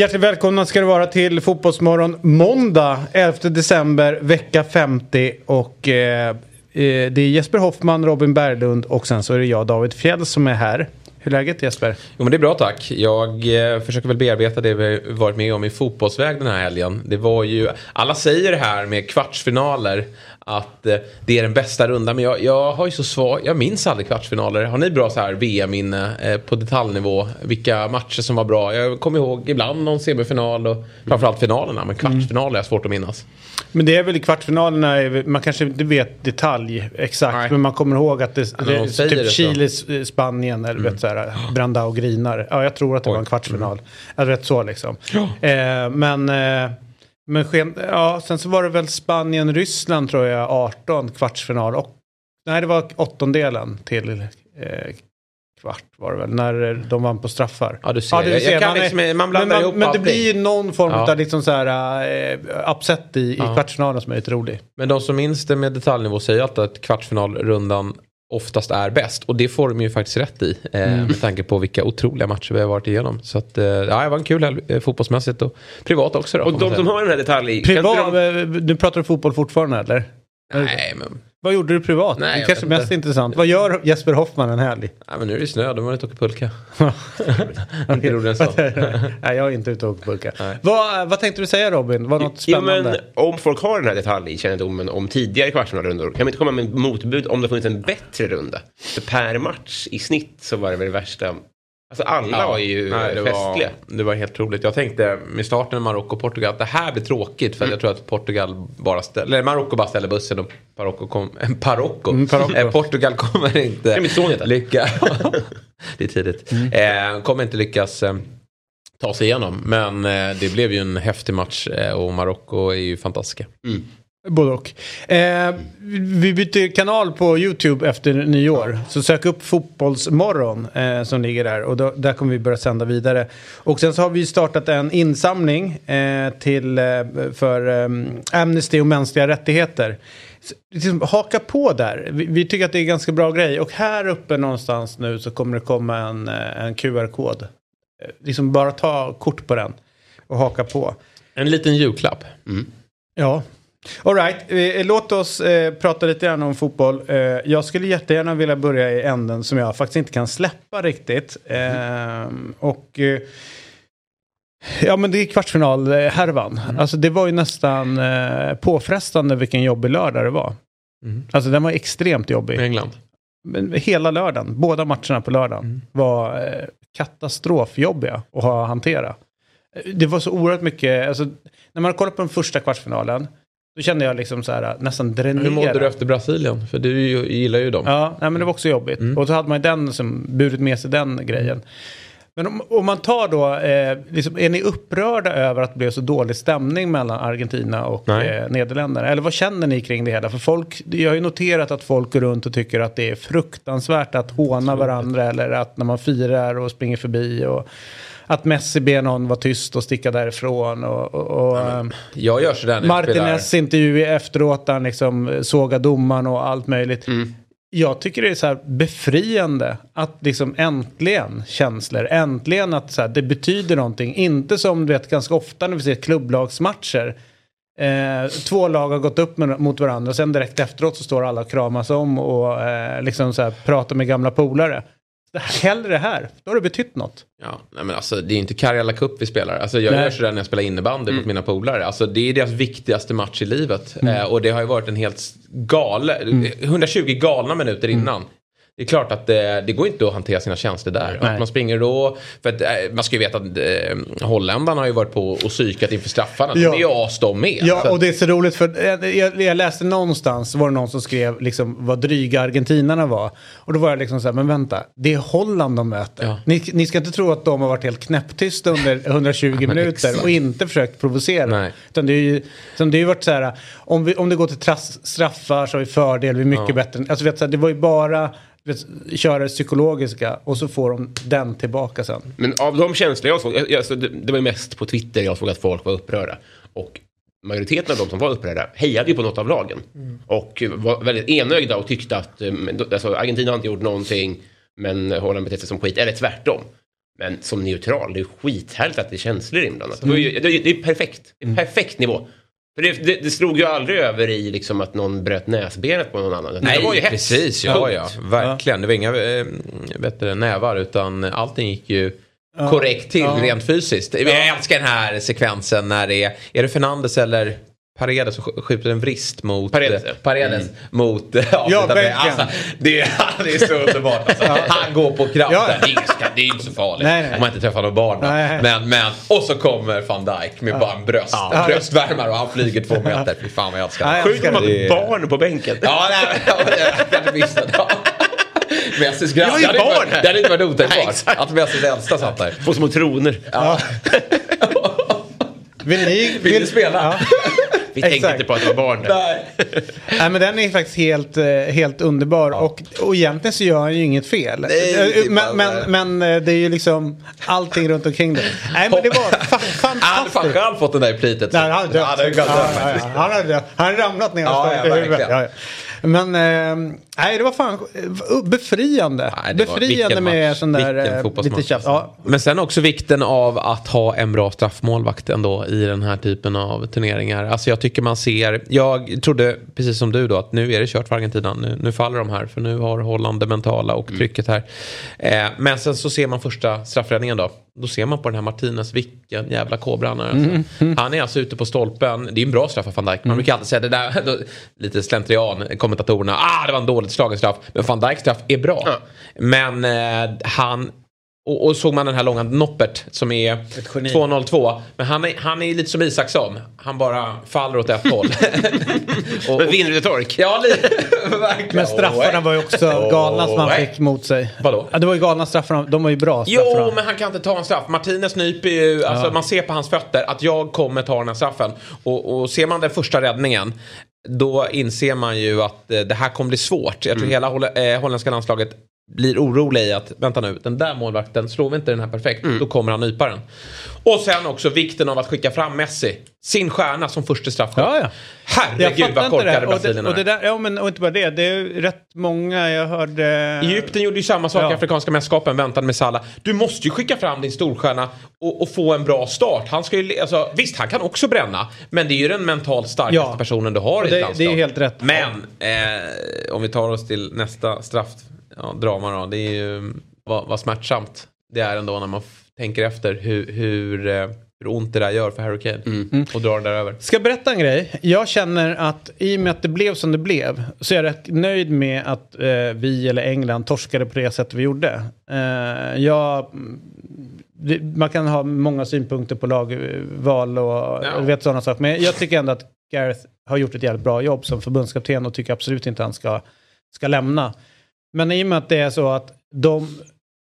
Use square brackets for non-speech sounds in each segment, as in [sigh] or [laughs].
Hjärtligt välkomna ska det vara till Fotbollsmorgon måndag 11 december vecka 50 och eh, eh, det är Jesper Hoffman, Robin Berglund och sen så är det jag David Fjäll som är här. Hur är läget Jesper? Jo men det är bra tack. Jag eh, försöker väl bearbeta det vi varit med om i fotbollsväg den här helgen. Det var ju, alla säger det här med kvartsfinaler att eh, det är den bästa rundan. Men jag, jag har ju så svag, jag minns aldrig kvartsfinaler. Har ni bra så här VM-minne eh, på detaljnivå? Vilka matcher som var bra? Jag kommer ihåg ibland någon semifinal och framförallt finalerna. Men kvartsfinaler är svårt att minnas. Men det är väl i kvartsfinalerna, man kanske inte vet detalj exakt. Nej. Men man kommer ihåg att det, Ja, det de är säger typ. Chile, eh, Spanien eller vet så här, Brandao grinar. Ja, jag tror att det Oj. var en kvartsfinal. Jag vet så liksom. Eh, men eh, men ja, sen så var det väl Spanien-Ryssland tror jag, 18 kvartsfinal. Och, nej, det var åttondelen till eh, kvart var det väl, när de vann på straffar. Ja, du ser. det Jag- ser. jag Man liksom- man men, blandar man, ihop men det allting. blir ju någon form Ja. av liksom så här, eh, upset i, i Ja. kvartsfinalen som är lite rolig. Men de som minns det med detaljnivå säger alltid att kvartsfinalrundan oftast är bäst. Och det får de ju faktiskt rätt i. Eh, Mm. Med tanke på vilka otroliga matcher vi har varit igenom. Så att, eh, ja, det var en kul helg eh, fotbollsmässigt och privat också. Då, Och de som har den här detalj... kan Privat, de- nu pratar du fotboll fortfarande eller? Nej, men, Vad gjorde du privat? Nej, det är kanske mest inte. intressant. Vad gör Jesper Hoffman en helg? nej, men nu är det snö, de har inte åkt pulka. [laughs] inte roligare så. [laughs] Nej, jag är inte ute och åker pulka. Vad, vad tänkte du säga Robin? Var något spännande? men om folk har den här detaljkännedomen om tidigare kvartsfinalrundor kan man inte komma med en motbud om det funnits en bättre runda? För per match i snitt så var det väl det värsta. Alltså alla var ju nej, det, festliga. var, det var helt roligt. Jag tänkte med starten av Marocko och Portugal att det här blir tråkigt. För att jag tror att Portugal bara ställer, Marocko bara ställer bussen och Marocko kom, [laughs] Parocco. Mm, Parocco. Eh, Portugal kommer inte lyckas. [laughs] det är tidigt. Eh, kommer inte lyckas eh, ta sig igenom. Men eh, det blev ju en häftig match eh, och Marocko är ju fantastiska. Både och. Eh, vi byter kanal på YouTube efter nyår. Så sök upp Fotbollsmorgon eh, som ligger där. Och då, där kommer vi börja sända vidare. Och sen så har vi startat en insamling eh, till, eh, för eh, Amnesty och mänskliga rättigheter. Så, liksom, haka på där. Vi, vi tycker att det är en ganska bra grej. Och här uppe någonstans nu så kommer det komma en, eh, en QR-kod. Liksom bara ta kort på den och haka på. En liten julklapp. Ja. Alright, eh, låt oss eh, prata lite grann om fotboll. Eh, jag skulle jättegärna vilja börja i änden som jag faktiskt inte kan släppa riktigt. Eh, och eh, ja men det är kvartsfinalhärvan. Alltså det var ju nästan eh, påfrestande vilken jobbig lördag det var. Mm. Alltså den var extremt jobbig. Med England. Men hela lördagen, båda matcherna på lördagen Mm. var eh, katastrofjobbiga att ha att hantera. Eh, Det var så oerhört mycket, alltså, när man kollar på den första kvartsfinalen, då kände jag liksom så här nästan dränera. Hur mådde du efter Brasilien? För du gillar ju dem. Ja, nej, men det var också jobbigt. Mm. Och så hade man ju den som burit med sig den grejen. Men om, om man tar då, eh, liksom, är ni upprörda över att det blev så dålig stämning mellan Argentina och eh, Nederländerna? Eller vad känner ni kring det hela? För folk, jag har ju noterat att folk går runt och tycker att det är fruktansvärt att håna varandra eller att när man firar och springer förbi och att Messi ber någon vara tyst och sticka därifrån och, och, och ehm, Jag gör sådär Martinez intervju efteråt där han liksom såga domaren och allt möjligt. Mm. Jag tycker det är så här befriande att liksom äntligen känslor, äntligen att så här, det betyder någonting. Inte som du vet ganska ofta när vi ser klubblagsmatcher. Eh, två lag har gått upp med, mot varandra och sen direkt efteråt så står alla och kramas om och eh, liksom så här, pratar med gamla polare. Det här- Hellre det här, då har det betytt något. Ja, nej men alltså det är inte Karjala Cup vi spelar. Alltså jag Nej. gör sådär när jag spelar innebandy mot mina polare. Alltså det är deras viktigaste match i livet. Eh, och det har ju varit en helt galen, 120 galna minuter innan. Det är klart att det, det går inte att hantera sina känslor där. Nej. Att man springer då, för att, eh, man ska ju veta att eh, holländarna har ju varit på och psykat inför straffarna. Ja. De är ju as de med. Ja, att- och det är så roligt för jag, jag, läste någonstans, var det någon som skrev liksom vad dryga argentinarna var. Och då var jag liksom så här, men vänta, det är Holland de möter. Ja. Ni, ni ska inte tro att de har varit helt knäpptysta under [laughs] 120 minuter exakt. och inte försökt provocera. Nej. Utan det är ju, utan det är ju varit så här, om, vi, om det går till trass, straffar så har vi fördel, vi är mycket Ja. bättre. Alltså, vet, så här, det var ju bara vet, köra det psykologiska och så får de den tillbaka sen. Men av de känslor jag såg, alltså, det, det var mest på Twitter jag såg att folk var upprörda. Och majoriteten av de som var upprörda hejade ju på något av lagen. Och var väldigt enögda och tyckte att eh, alltså, Argentina har inte gjort någonting, men Holland beter sig som skit, eller tvärtom. Men som neutral, det är skithärligt att det är känslor inblandat. Det, var ju- det, det är perfekt. Det är perfekt nivå. För det, det, det slog ju aldrig över i liksom att någon bröt näsbenet på någon annan. Nej, det var ju hets. precis. Ja, ja, verkligen. Det var inga äh, bättre nävar utan allting gick ju korrekt till Ja. rent fysiskt. Jag älskar den här sekvensen när det är, är det Fernandes eller Paredes sk- skjuter en vrist mot Paredes, ja. Paredes mot eh, [laughs] Ja, med- verkligen. alltså, det, är- [laughs] det är så underbart. Alltså. Han går på kraften. Ja. Det, är inget, det är inte så farligt Nej, nej. om man inte träffar någon barn. Nej. Men, men, och så kommer van Dijk med bara en bröst, Ja. bröstvärmare och han flyger två meter. Fy fan vad jag älskar det. Sjukt man Det- hade barn på bänken. Ja, nej, ja, jag kanske visste. Ja. [laughs] Messis grabb. Jag har ju Det hade inte barn varit- här. Det hade inte varit otänkbart. Att Messis äldsta satt där. Två små troner. Vill ni... Vill du spela? Ja. Vi tänkte inte på att det var barn. Nej. [laughs] Nej men den är faktiskt helt, eh, helt underbar och, och egentligen så gör han ju inget fel. Nej, Eh, men, men, men eh, det är ju liksom allting runt omkring det. Nej men det var fa- Han hade fan fantastiskt. fått den där i plitet. Nej, han hade dött. Ja, det är Ja, gott dött ja, ja. faktiskt. Han hade dött. Han hade ramlat ner och Ja, slagit ja, i huvudet. Men eh, nej, det var fan eh, befriande. Nej, befriande med sån där eh, lite tjafs. Ja, Men sen också vikten av att ha en bra straffmålvakt ändå i den här typen av turneringar. Alltså jag tycker man ser, jag trodde precis som du då att nu är det kört för Argentina. Nu, nu faller de här för nu har Holland det mentala och trycket här. Eh, men sen så ser man första straffräddningen då. Då ser man på den här Martinez, vilken jävla kobra han är. Alltså. Han är alltså ute på stolpen. Det är en bra straff av van Dijk. Man brukar alltid säga det där, [laughs] då, lite slentrian, kommentatorerna. Ah, det var en dåligt slagen straff. Men van Dijks straff är bra. Men eh, han och, och såg man den här långa Noppert som är geni. 2.02. Men han är, han är lite som Isaksson. Han bara faller åt ett håll. [laughs] och, och, vinner du tork? ja, lite. [laughs] verkligen. men straffarna var ju också galna som han fick mot sig. Vadå? Ja, det var ju galna straffarna. De var ju bra straffarna. Jo, men han kan inte ta en straff. Martinez nyper ju, alltså man ser på hans fötter att jag kommer ta den här straffen. Och, och ser man den första räddningen då inser man ju att eh, det här kommer bli svårt. Jag tror hela holl- eh, holländska landslaget blir oroliga i att vänta nu, den där målvakten, slår vi inte den här perfekt, då kommer han nypa den. Och sen också vikten av att skicka fram Messi, sin stjärna som första straffskytt. Ja, ja. Herregud vad korkade brasilierna är. ja, men, och inte bara det. Det är rätt många jag hörde... Egypten gjorde ju samma sak i Ja. Afrikanska mästerskapen, väntade med Salah. Du måste ju skicka fram din storstjärna och, och få en bra start. Han ska ju, alltså, visst, han kan också bränna, men det är ju den mentalt starkaste Ja. personen du har Och i det- ett landslag. det är helt rätt. Men, eh, om vi tar oss till nästa straff, ja, drama då, det är ju vad, vad smärtsamt det är ändå när man tänker efter hur, hur, eh, hur ont det där gör för Harry Kane. Mm. Och drar den där över. Ska jag berätta en grej? Jag känner att i och med att det blev som det blev så är jag rätt nöjd med att eh, vi eller England torskade på det sätt vi gjorde. Eh, jag, det, man kan ha många synpunkter på lagval och Ja. vet sådana saker. Men jag tycker ändå att Gareth har gjort ett jävligt bra jobb som förbundskapten och tycker absolut inte att han ska, ska lämna. Men i och med att det är så att de,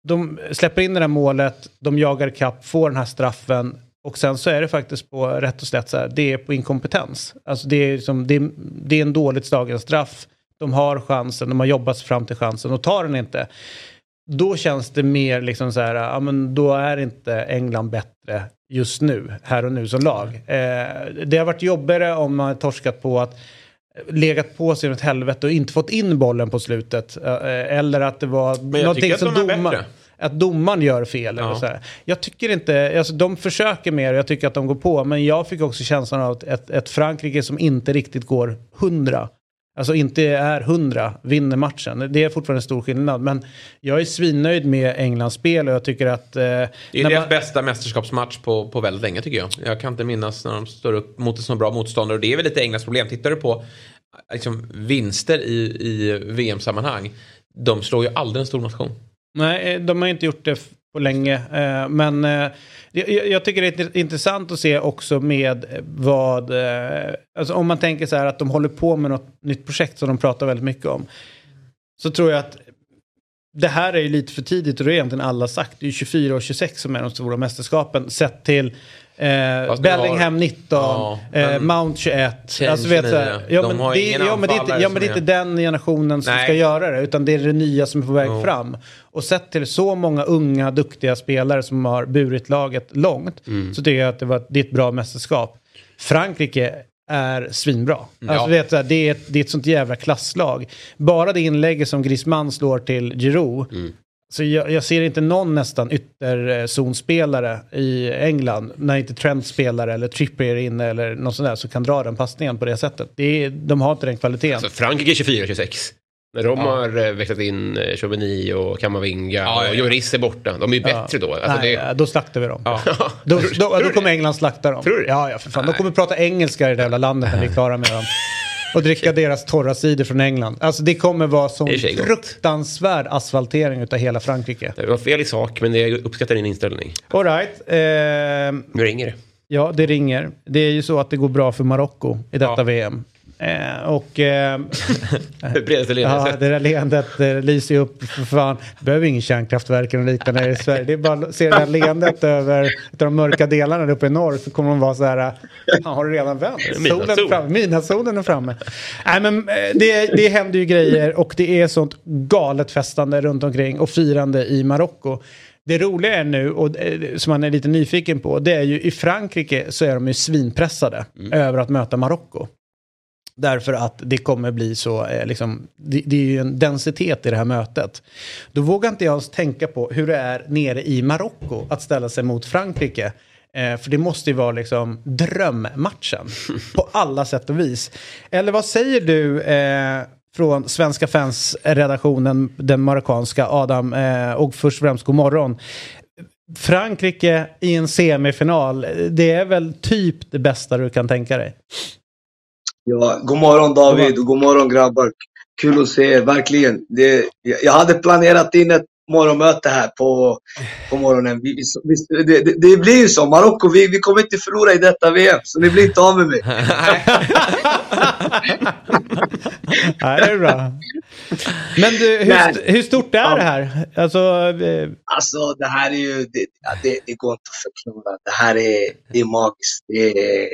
de släpper in det där målet, de jagar kapp, får den här straffen och sen så är det faktiskt på rätt och slätt så här, det är på inkompetens. Alltså det är, liksom, det är, det är en dåligt slagen straff. De har chansen, de har jobbat sig fram till chansen och tar den inte. Då känns det mer liksom så här, ja men då är inte England bättre just nu, här och nu som lag. Eh, det har varit jobbigare om man har torskat på att legat på sig ett helvete och inte fått in bollen på slutet. Eh, eller att det var någonting som domaren... Att domaren gör fel. Ja. Eller så här. Jag tycker inte, alltså de försöker mer och jag tycker att de går på. Men jag fick också känslan av att ett, ett Frankrike som inte riktigt går hundra. Alltså inte är hundra, vinner matchen. Det är fortfarande en stor skillnad. Men jag är svinnöjd med Englands spel och jag tycker att... Eh, Det är deras man- bästa mästerskapsmatch på, på väldigt länge tycker jag. Jag kan inte minnas när de står upp mot en så bra motståndare. Och det är väl lite Englands problem. Tittar du på liksom, vinster i, i VM-sammanhang. de slår ju aldrig en stor nation. Nej, de har inte gjort det på länge. Eh, men eh, jag tycker det är intressant att se också med vad... Alltså om man tänker så här att de håller på med något nytt projekt som de pratar väldigt mycket om. Så tror jag att det här är ju lite för tidigt och det har egentligen alla sagt. Det är 24 och 26 som är de stora mästerskapen. Sett till Eh, Bellingham 19, ja, eh, Mount 21. Alltså, vet, så här, ja, men det, ja, men det, är inte, ja, men det är inte den generationen som Nej. ska göra det. Utan det är det nya som är på väg oh. fram. Och sett till så många unga, duktiga spelare som har burit laget långt. Mm. Så tycker jag att det, var, det är ett bra mästerskap. Frankrike är svinbra. Mm. Alltså, vet, det, är ett, det är ett sånt jävla klasslag. Bara det inlägget som Griezmann slår till Giroud. Mm. Så jag, jag, ser inte någon nästan ytterzonspelare i England när inte Trent spelar eller Trippier är inne eller något sånt där som kan dra den passningen på det sättet. Det är, de har inte den kvaliteten. Alltså Frankrike 24-26. När de ja. har eh, växlat in eh, Chauveny och Kamavinga ja, och Joris är borta. De är ju bättre då. Alltså Nej, det... Då slaktar vi dem. Ja. [laughs] [laughs] då, då, då, kommer England slakta dem. Tror du? Ja, ja för fan. De kommer prata engelska i det jävla landet när vi är klara med dem. [laughs] Och dricka deras torra cider från England. Alltså det kommer vara sån fruktansvärd asfaltering utav hela Frankrike. Det var fel i sak men jag uppskattar din inställning. Alright. Eh, nu ringer det. Ja, det ringer. Det är ju så att det går bra för Marocko i detta ja. VM. Eh, och... Eh, [laughs] ja, det där leendet eh, lyser ju upp för fan. Behöver ingen kärnkraftverk eller liknande i Sverige. Det är bara att se det där leendet över de mörka delarna där uppe i norr så kommer de vara så här. Han har redan vänt. Solen är framme. Midnattssolen är framme. Nej, men eh, det, det händer ju grejer och det är sånt galet festande runt omkring och firande i Marocko. Det roliga är nu, och eh, som man är lite nyfiken på, det är ju i Frankrike så är de ju svinpressade mm. över att möta Marocko. Därför att det kommer bli så, eh, liksom, det, det, är ju en densitet i det här mötet. Då vågar inte jag ens tänka på hur det är nere i Marocko att ställa sig mot Frankrike. Eh, för det måste ju vara liksom drömmatchen [laughs] på alla sätt och vis. Eller vad säger du eh, från Svenska fans-redaktionen, den marockanska, Adam, eh, och först och främst god morgon. Frankrike i en semifinal, det är väl typ det bästa du kan tänka dig? Ja, god morgon David och god morgon grabbar. Kul att se er, verkligen. Det, jag hade planerat in ett morgonmöte här på, på morgonen. Vi, vi, det, det, det, blir ju så. Marocko, vi, vi kommer inte förlora i detta VM, så ni blir inte av med mig. [laughs] Nej, det är bra. Men du, hur, hur stort är ja. det här? Alltså, alltså det här är ju... Det, det, det, går inte att förklara. Det här är, det är magiskt. Är,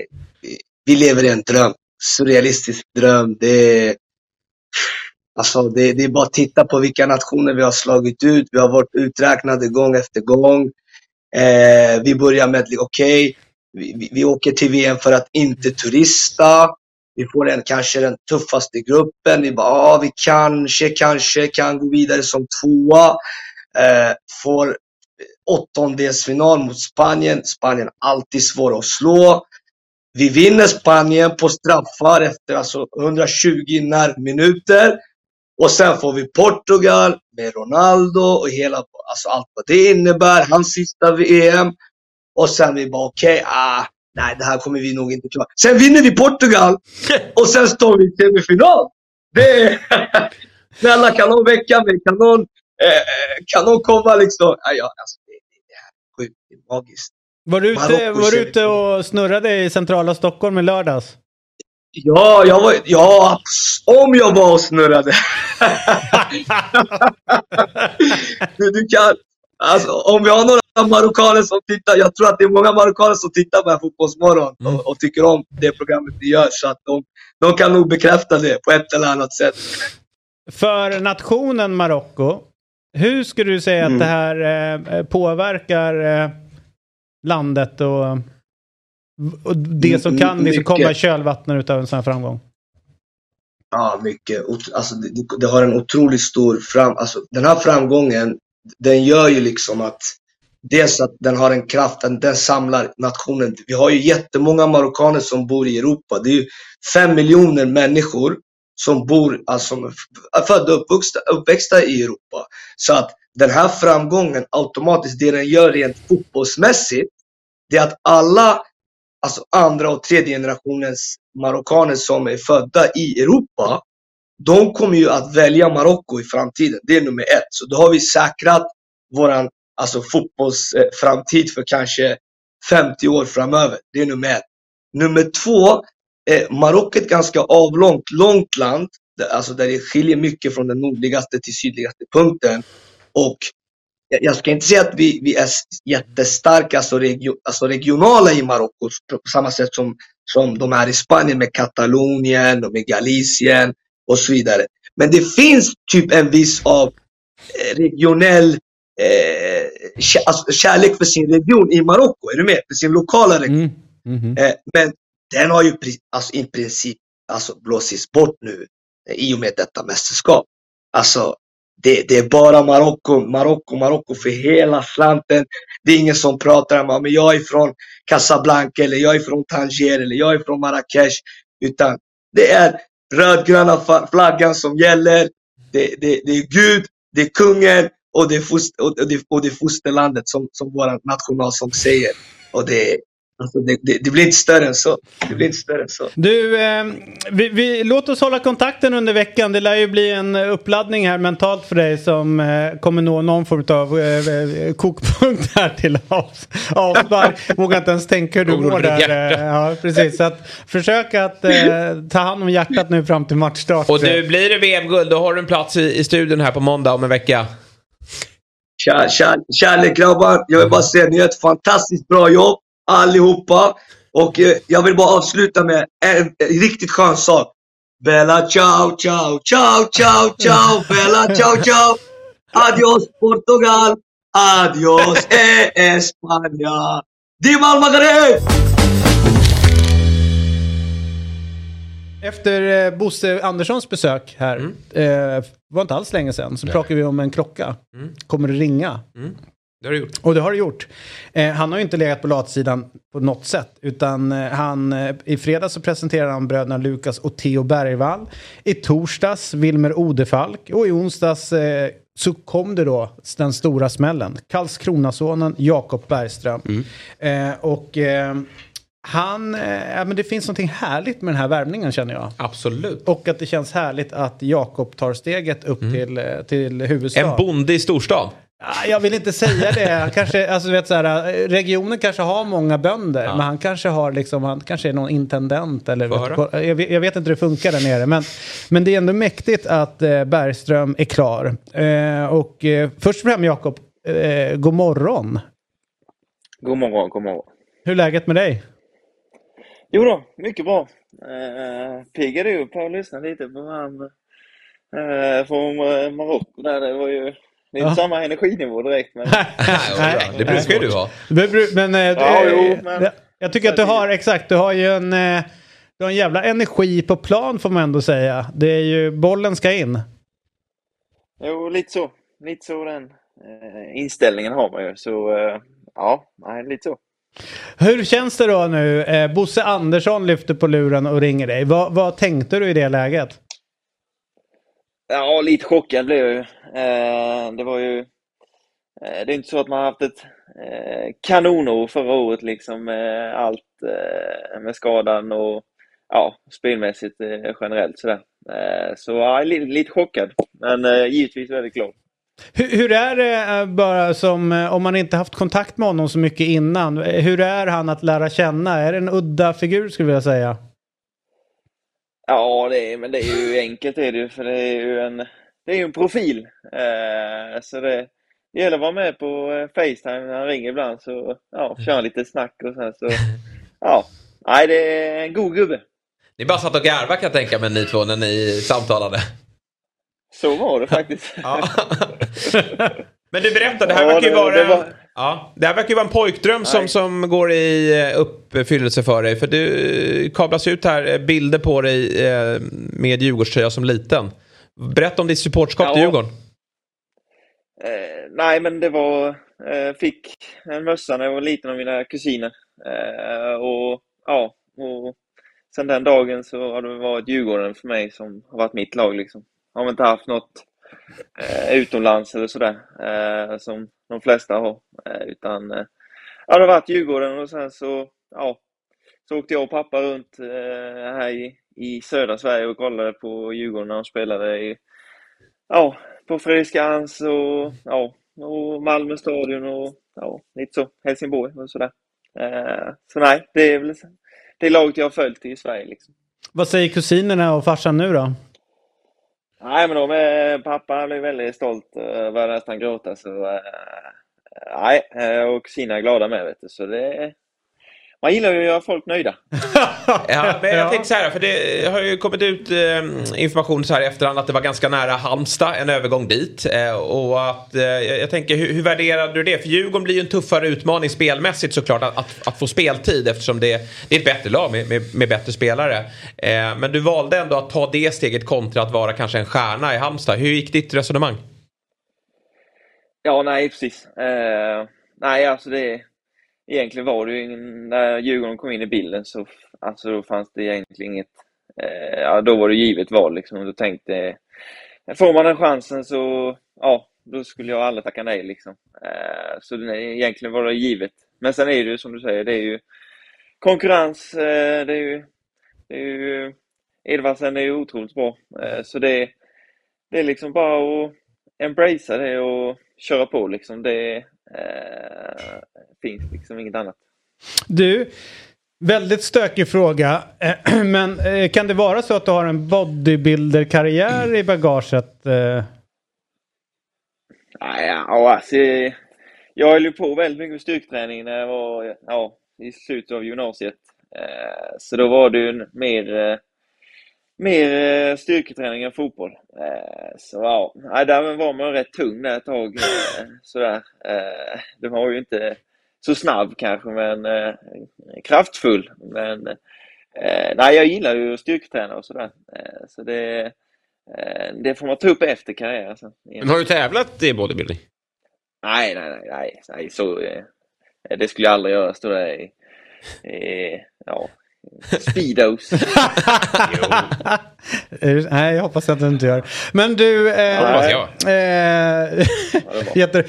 vi lever i en dröm surrealistisk dröm. Det är, alltså det, det, är bara att titta på vilka nationer vi har slagit ut. Vi har varit uträknade gång efter gång. Eh, vi börjar med, okej, okay, vi, vi, åker till VM för att inte turista. Vi får en, kanske den tuffaste gruppen. Vi bara, ah, vi kanske, kanske kan gå vidare som tvåa. Eh, får åttondelsfinal mot Spanien. Spanien alltid svår att slå. Vi vinner Spanien på straffar efter alltså 120 närminuter. Och sen får vi Portugal med Ronaldo och hela, alltså allt vad det innebär. Hans sista VM. Och sen vi bara okej, okay, ah, nej det här kommer vi nog inte klara. Sen vinner vi Portugal [laughs] och sen står vi i semifinal. Det är... [laughs] Snälla kan någon väcka mig? Kan någon, eh, kan någon komma liksom? Ja, alltså, det, det är sjukt, det är magiskt. Var du ute, var du ute och snurrade i centrala Stockholm i lördags? Ja, jag var, ja, om jag var och snurrade. [laughs] du, du kan, alltså, om vi har några marockaner som tittar, jag tror att det är många marockaner som tittar på här Fotbollsmorgon och, mm. och, tycker om det programmet vi gör. Så att de, de kan nog bekräfta det på ett eller annat sätt. För nationen Marocko, hur skulle du säga mm. att det här eh, påverkar eh, landet och, och det som kan liksom komma i kölvattnet av en sån här framgång? Ja, mycket. Alltså, det, det, har en otroligt stor fram... Alltså, den här framgången, den gör ju liksom att Dels att den har en kraft, den, den samlar nationen. Vi har ju jättemånga marockaner som bor i Europa. Det är ju fem miljoner människor som bor, alltså födda och uppvuxna, uppväxta i Europa. Så att den här framgången automatiskt, det den gör rent fotbollsmässigt, det är att alla alltså andra och tredje generationens marockaner som är födda i Europa de kommer ju att välja Marocko i framtiden. Det är nummer ett. Så då har vi säkrat våran alltså, fotbollsframtid eh, för kanske 50 år framöver. Det är nummer ett. Nummer två, eh, Marocko är ett ganska avlångt, långt land. Alltså där det skiljer mycket från den nordligaste till sydligaste punkten. Och jag ska inte säga att vi, vi är jättestarka, alltså, regio, alltså regionala i Marocko på samma sätt som, som de är i Spanien med Katalonien och med Galicien och så vidare. Men det finns typ en viss av eh, regionell eh, alltså kärlek för sin region i Marocko. Är du med? För sin lokala region. Mm. Mm -hmm. eh, men den har ju alltså, i princip alltså, blåsits bort nu eh, i och med detta mästerskap. Alltså, det, det, är bara Marocko, Marocko, Marocko för hela slanten. Det är ingen som pratar om att jag är från Casablanca eller jag är från Tanger eller jag är från Marrakesh. Utan det är rödgröna flaggan som gäller. Det, det, det är Gud, det är kungen och det är, foster, och det, och det är fosterlandet som, som vår nationalsång säger. Och det, Alltså det, det, det, blir inte större än så. Det blir inte större än så. Du, eh, vi, vi, låt oss hålla kontakten under veckan. Det lär ju bli en uppladdning här mentalt för dig som eh, kommer nå någon form av eh, eh kokpunkt här till avspark. Vågar inte ens tänka hur du mår där. Eh, ja, precis. Så att, försök att eh, ta hand om hjärtat nu fram till matchstart. Och du, blir det VM-guld då har du en plats i, i studion här på måndag om en vecka. Kär, kär, kärlek grabbar. Jag vill bara säga ni gör ett fantastiskt bra jobb allihopa. Och eh, jag vill bara avsluta med en, en riktigt skön sak. Bella ciao, ciao, ciao, ciao, ciao, Bella ciao, ciao. Adios Portugal, adios eh, España. Dimal Maghreb! Efter eh, Bosse Anderssons besök här, mm. eh, var inte alls länge sedan, så Nej. pratade vi om en klocka. Mm. Kommer det ringa? Mm. Det har du gjort. Och det har du gjort. Eh, han har ju inte legat på latsidan på något sätt. Utan eh, han, eh, i fredags så presenterade han bröderna Lukas och Theo Bergvall. I torsdags Wilmer Odefalk. Och i onsdags eh, så kom det då den stora smällen. Karlskronasonen Jakob Bergström. Mm. Eh, och eh, han, ja, men det finns något härligt med den här värvningen känner jag. Absolut. Och att det känns härligt att Jakob tar steget upp mm. till, till huvudstad. En bonde i storstad. Jag vill inte säga det. kanske, alltså, vet, så här, regionen kanske har många bönder, ja. men han kanske har liksom, han kanske är någon intendent eller vet, jag, vet, jag, vet inte hur det funkar där nere. Men, men det är ändå mäktigt att eh, Bergström är klar. Eh, och eh, först och främst Jakob, eh, god morgon. God morgon, god morgon. Hur är läget med dig? Jo då, mycket bra. Eh, piggade upp här och lyssnade lite på han eh, från eh, Marocko där. Det var ju det är inte samma energinivå direkt. Men... [laughs] Nej, det brukar ju du ha. Men, eh, ja, jo, men... jag tycker att du har, exakt, du har ju en, eh, du har en jävla energi på plan får man ändå säga. Det är ju, bollen ska in. Jo, lite så. Lite så den eh, inställningen har man ju. Så eh, ja, nej, lite så. Hur känns det då nu? Eh, Bosse Andersson lyfter på luren och ringer dig. Va, vad tänkte du i det läget? Ja, lite chockad blev jag ju. Eh, det var ju... Eh, det är inte så att man har haft ett eh, kanonår förra året liksom med allt med skadan och ja, spelmässigt generellt sådär. Så ja, lite, lite chockad, men givetvis väldigt glad. Hur, hur, är det bara som, om man inte haft kontakt med honom så mycket innan, hur är han att lära känna? Är det en udda figur skulle jag säga? Ja, det är, men det är ju enkelt är det ju, för det är ju en, det är ju en profil. Eh, så det, det gäller att vara med på eh, Facetime när han ringer ibland, så ja, köra lite snack och sen så, [laughs] ja. Nej, det är en god gubbe. Ni bara satt och garvade kan jag tänka mig ni två när ni samtalade. Så var det faktiskt. [laughs] [laughs] Men du berättade, det här ja, verkar ju vara... Det var... Ja, det här verkar ju vara en pojkdröm som, som går i eh, uppfyllelse för dig. För du kablas ut här bilder på dig med Djurgårdströja som liten. Berätta om ditt supportskap ja. till Djurgården. Eh, nej, men det var... Eh, fick en mössa när jag var liten av mina kusiner. Eh, och ja, och sen den dagen så har det varit Djurgården för mig som har varit mitt lag liksom. Jag har inte haft något eh, utomlands eller sådär, eh, som de flesta har. Eh, utan eh, ja, det har varit Djurgården och sen så, ja, så åkte jag och pappa runt eh, här i, i södra Sverige och kollade på Djurgården när de spelade i, ja, på Fredriksskans och, ja, och Malmö stadion och ja, lite så, Helsingborg och sådär. Eh, så nej, det är väl det laget jag har följt i Sverige liksom. Vad säger kusinerna och farsan nu då? Nej, men de är, pappa blev väldigt stolt, uh, började nästan gråta. Så, uh, nej, uh, och kusiner är glada med. Vet du, så det, man gillar ju att göra folk nöjda. [laughs] ja, men jag tänkte så här, för det har ju kommit ut eh, information så här i efterhand att det var ganska nära Halmstad, en övergång dit. Eh, och att, eh, jag tänker, hur, hur värderar du det? För Djurgården blir ju en tuffare utmaning spelmässigt såklart att, att, att få speltid eftersom det, det är ett bättre lag med, med, med bättre spelare. Eh, men du valde ändå att ta det steget kontra att vara kanske en stjärna i Halmstad. Hur gick ditt resonemang? Ja, nej precis. Eh, nej, alltså det egentligen var det ju ingen, när Djurgården kom in i bilden så alltså då fanns det egentligen inget, eh, ja då var det givet val liksom. Då tänkte, får man den chansen så, ja, då skulle jag aldrig tacka nej liksom. Eh, så det, egentligen var det givet. Men sen är det ju som du säger, det är ju konkurrens, eh, det är ju, det är ju eh, Edvardsen är ju otroligt bra. Eh, så det, det är liksom bara att embracea det och köra på liksom. Det, eh, finns liksom inget annat. Du, väldigt stökig fråga. [clears throat] Men eh, kan det vara så att du har en bodybuilder-karriär i bagaget? Eh? Nej, ja, alltså, jag höll ju på väldigt mycket med styrketräning när jag var ja, i slutet av gymnasiet. Eh, så då var det ju mer mer eh, styrketräning än fotboll. Eh, så ja, där var man rätt tung där ett tag. Eh, sådär. Det var ju inte så snabb kanske, men kraftfull. Men nej, jag gillar ju att styrketräna och sådär. Så det, det får man ta upp efter karriären. Men har du tävlat i bodybuilding? Nej, nej, nej, nej, nej så, det skulle jag aldrig göra. Stå där i, i ja, Speedos. [laughs] Nej, jag hoppas att du inte gör. Men du... Eh, hoppas jag. Eh,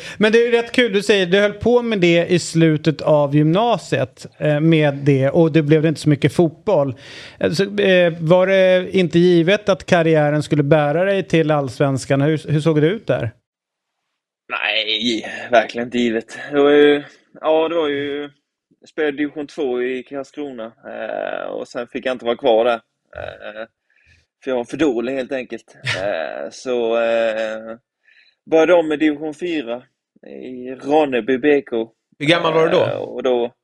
[laughs] men det är rätt kul, du säger du höll på med det i slutet av gymnasiet. Eh, med det och det blev inte så mycket fotboll. Så, eh, var det inte givet att karriären skulle bära dig till allsvenskan? Hur, hur såg det ut där? Nej, verkligen inte givet. Det var ju, ja, det var ju spelade division 2 i Karlskrona eh, och sen fick jag inte vara kvar där. Eh, för jag var för dålig helt enkelt. Eh, så började om med division 4 i Ronneby BK. Hur gammal var du då? Och då,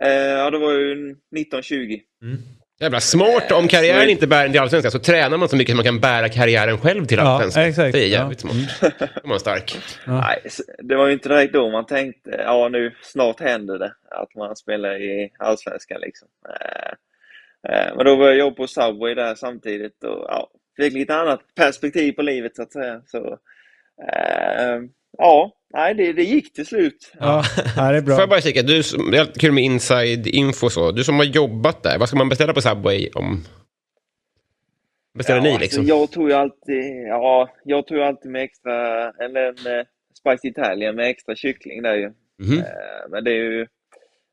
ja, då var jag ju 19-20. Mm. Jävla smart. Om karriären inte bär en till allsvenskan så tränar man så mycket att man kan bära karriären själv till allsvenskan. Ja, exakt. Det är jävligt ja. smart. Då är man stark. Ja. Nej, det var ju inte direkt då man tänkte, ja nu snart händer det att man spelar i allsvenskan liksom. Eh, eh, men då var jag på Subway där samtidigt och ja, fick lite annat perspektiv på livet så att säga. Så, eh, ja, Nej, det, det gick till slut. Ja, det är bra. Får jag bara kika, du, det är kul med inside info så. Du som har jobbat där, vad ska man beställa på Subway om... Beställer ja, ni alltså, liksom? Alltså, jag tog ju alltid, ja, jag tog alltid med extra, eller en uh, Spicy Italian med extra kyckling där ju. Mm uh, men det är ju,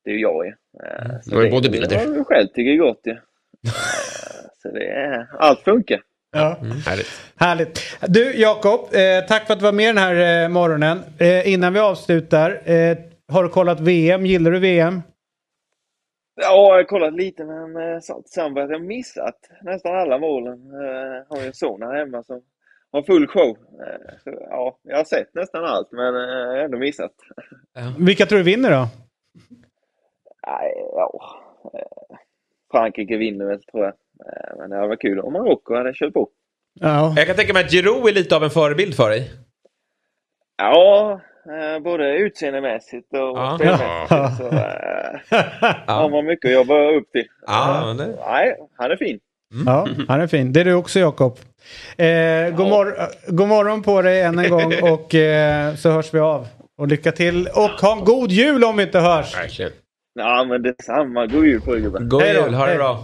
det är ju jag ju. Uh, mm. så det är bodybuilder. Jag själv tycker är gott ju. Uh, [laughs] så det är, allt funkar. Ja. Mm. Härligt. Härligt. Du Jakob, eh, tack för att du var med den här eh, morgonen. Eh, innan vi avslutar, eh, har du kollat VM? Gillar du VM? Ja, jag har kollat lite men eh, sen att jag missat nästan alla målen. Eh, har ju en son här hemma som har full show. Eh, så, ja, jag har sett nästan allt men eh, jag har ändå missat. Ja. Vilka tror du vinner då? Nej, ja. Frankrike vinner väl tror jag. Eh, men det hade varit kul om Marocko hade kört på. Ja. Jag kan tänka mig att Giroud är lite av en förebild för dig. Ja, eh, både utseendemässigt och ja. spelmässigt. Så, äh, [laughs] Han har mycket att jobba upp till. Ja, det... Nej, han är fin. Mm. Ja, han är fin. Det är du också Jakob. Eh, god, mor god morgon på dig än en gång [laughs] och eh, så hörs vi av. Och lycka till och ha en god jul om vi inte hörs. Verkligen. Ja, men detsamma. God jul på er gubben. God jul, ha det bra.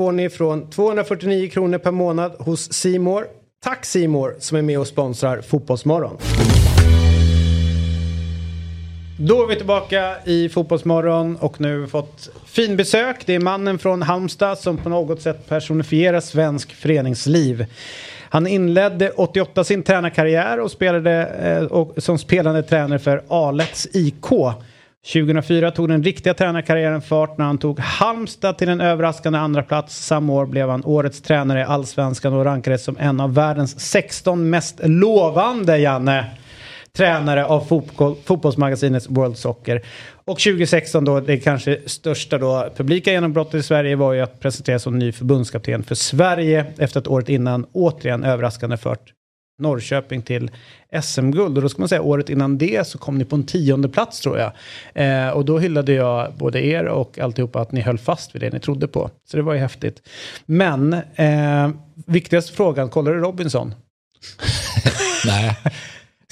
får ni från 249 kronor per månad hos Simor. Tack Simor som är med och sponsrar Fotbollsmorgon. Då är vi tillbaka i Fotbollsmorgon och nu har vi fått fin besök. Det är mannen från Halmstad som på något sätt personifierar svensk föreningsliv. Han inledde 88 sin tränarkarriär och spelade eh, och, som spelande tränare för Alets IK. 2004 tog den riktiga tränarkarriären fart när han tog Halmstad till en överraskande andra plats. Samma år blev han årets tränare i Allsvenskan och rankades som en av världens 16 mest lovande, Janne, tränare av fotboll, fotbollsmagasinets World Soccer. Och 2016 då, det kanske största då publika genombrottet i Sverige var ju att presenteras som ny förbundskapten för Sverige efter att året innan återigen överraskande fört Norrköping till SM-guld. Och då ska man säga året innan det så kom ni på en tionde plats tror jag. Eh, och då hyllade jag både er och alltihopa att ni höll fast vid det ni trodde på. Så det var ju häftigt. Men eh, viktigaste frågan, kollar du Robinson? [laughs] Nej.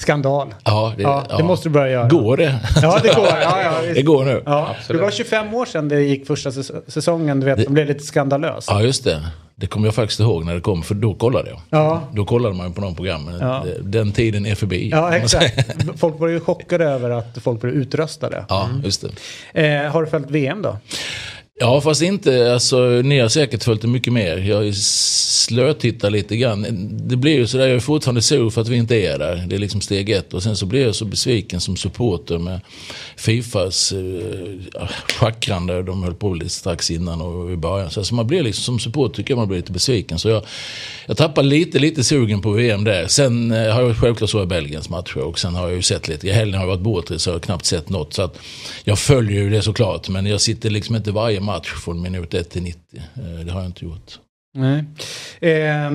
Skandal. Ja, det, Ja, det måste du börja göra. Går det? Ja, det går. Ja, ja, det går nu. Ja, Absolut. det var 25 år sedan det gick första säs- säsongen. Du vet, det blev lite skandalöst. Ja, just det. Det kommer jag faktiskt ihåg när det kom, för då kollade jag. Ja. Då kollade man på de programmen. Ja. Den tiden är förbi. Ja, exakt. [laughs] Folk var ju chockade över att folk blev utröstade. Ja, just det. Eh, har du följt VM då? Ja, fast inte, alltså ni har säkert följt det mycket mer. Jag slötittar lite grann. Det blir ju sådär, jag är fortfarande sur för att vi inte är där. Det är liksom steg ett. Och sen så blir jag så besviken som supporter med Fifas eh, schackrande. De höll på lite strax innan och i början. Så alltså man blir liksom, som supporter tycker jag man blir lite besviken. Så jag, jag tappar lite, lite sugen på VM där. Sen eh, har jag självklart så i Belgiens matcher och sen har jag ju sett lite. I helgen har jag varit bortrest så har jag knappt sett något. Så att jag följer ju det såklart. Men jag sitter liksom inte varje match från minut 1 till 90. Eh, Det har jag inte gjort. Nej. Eh,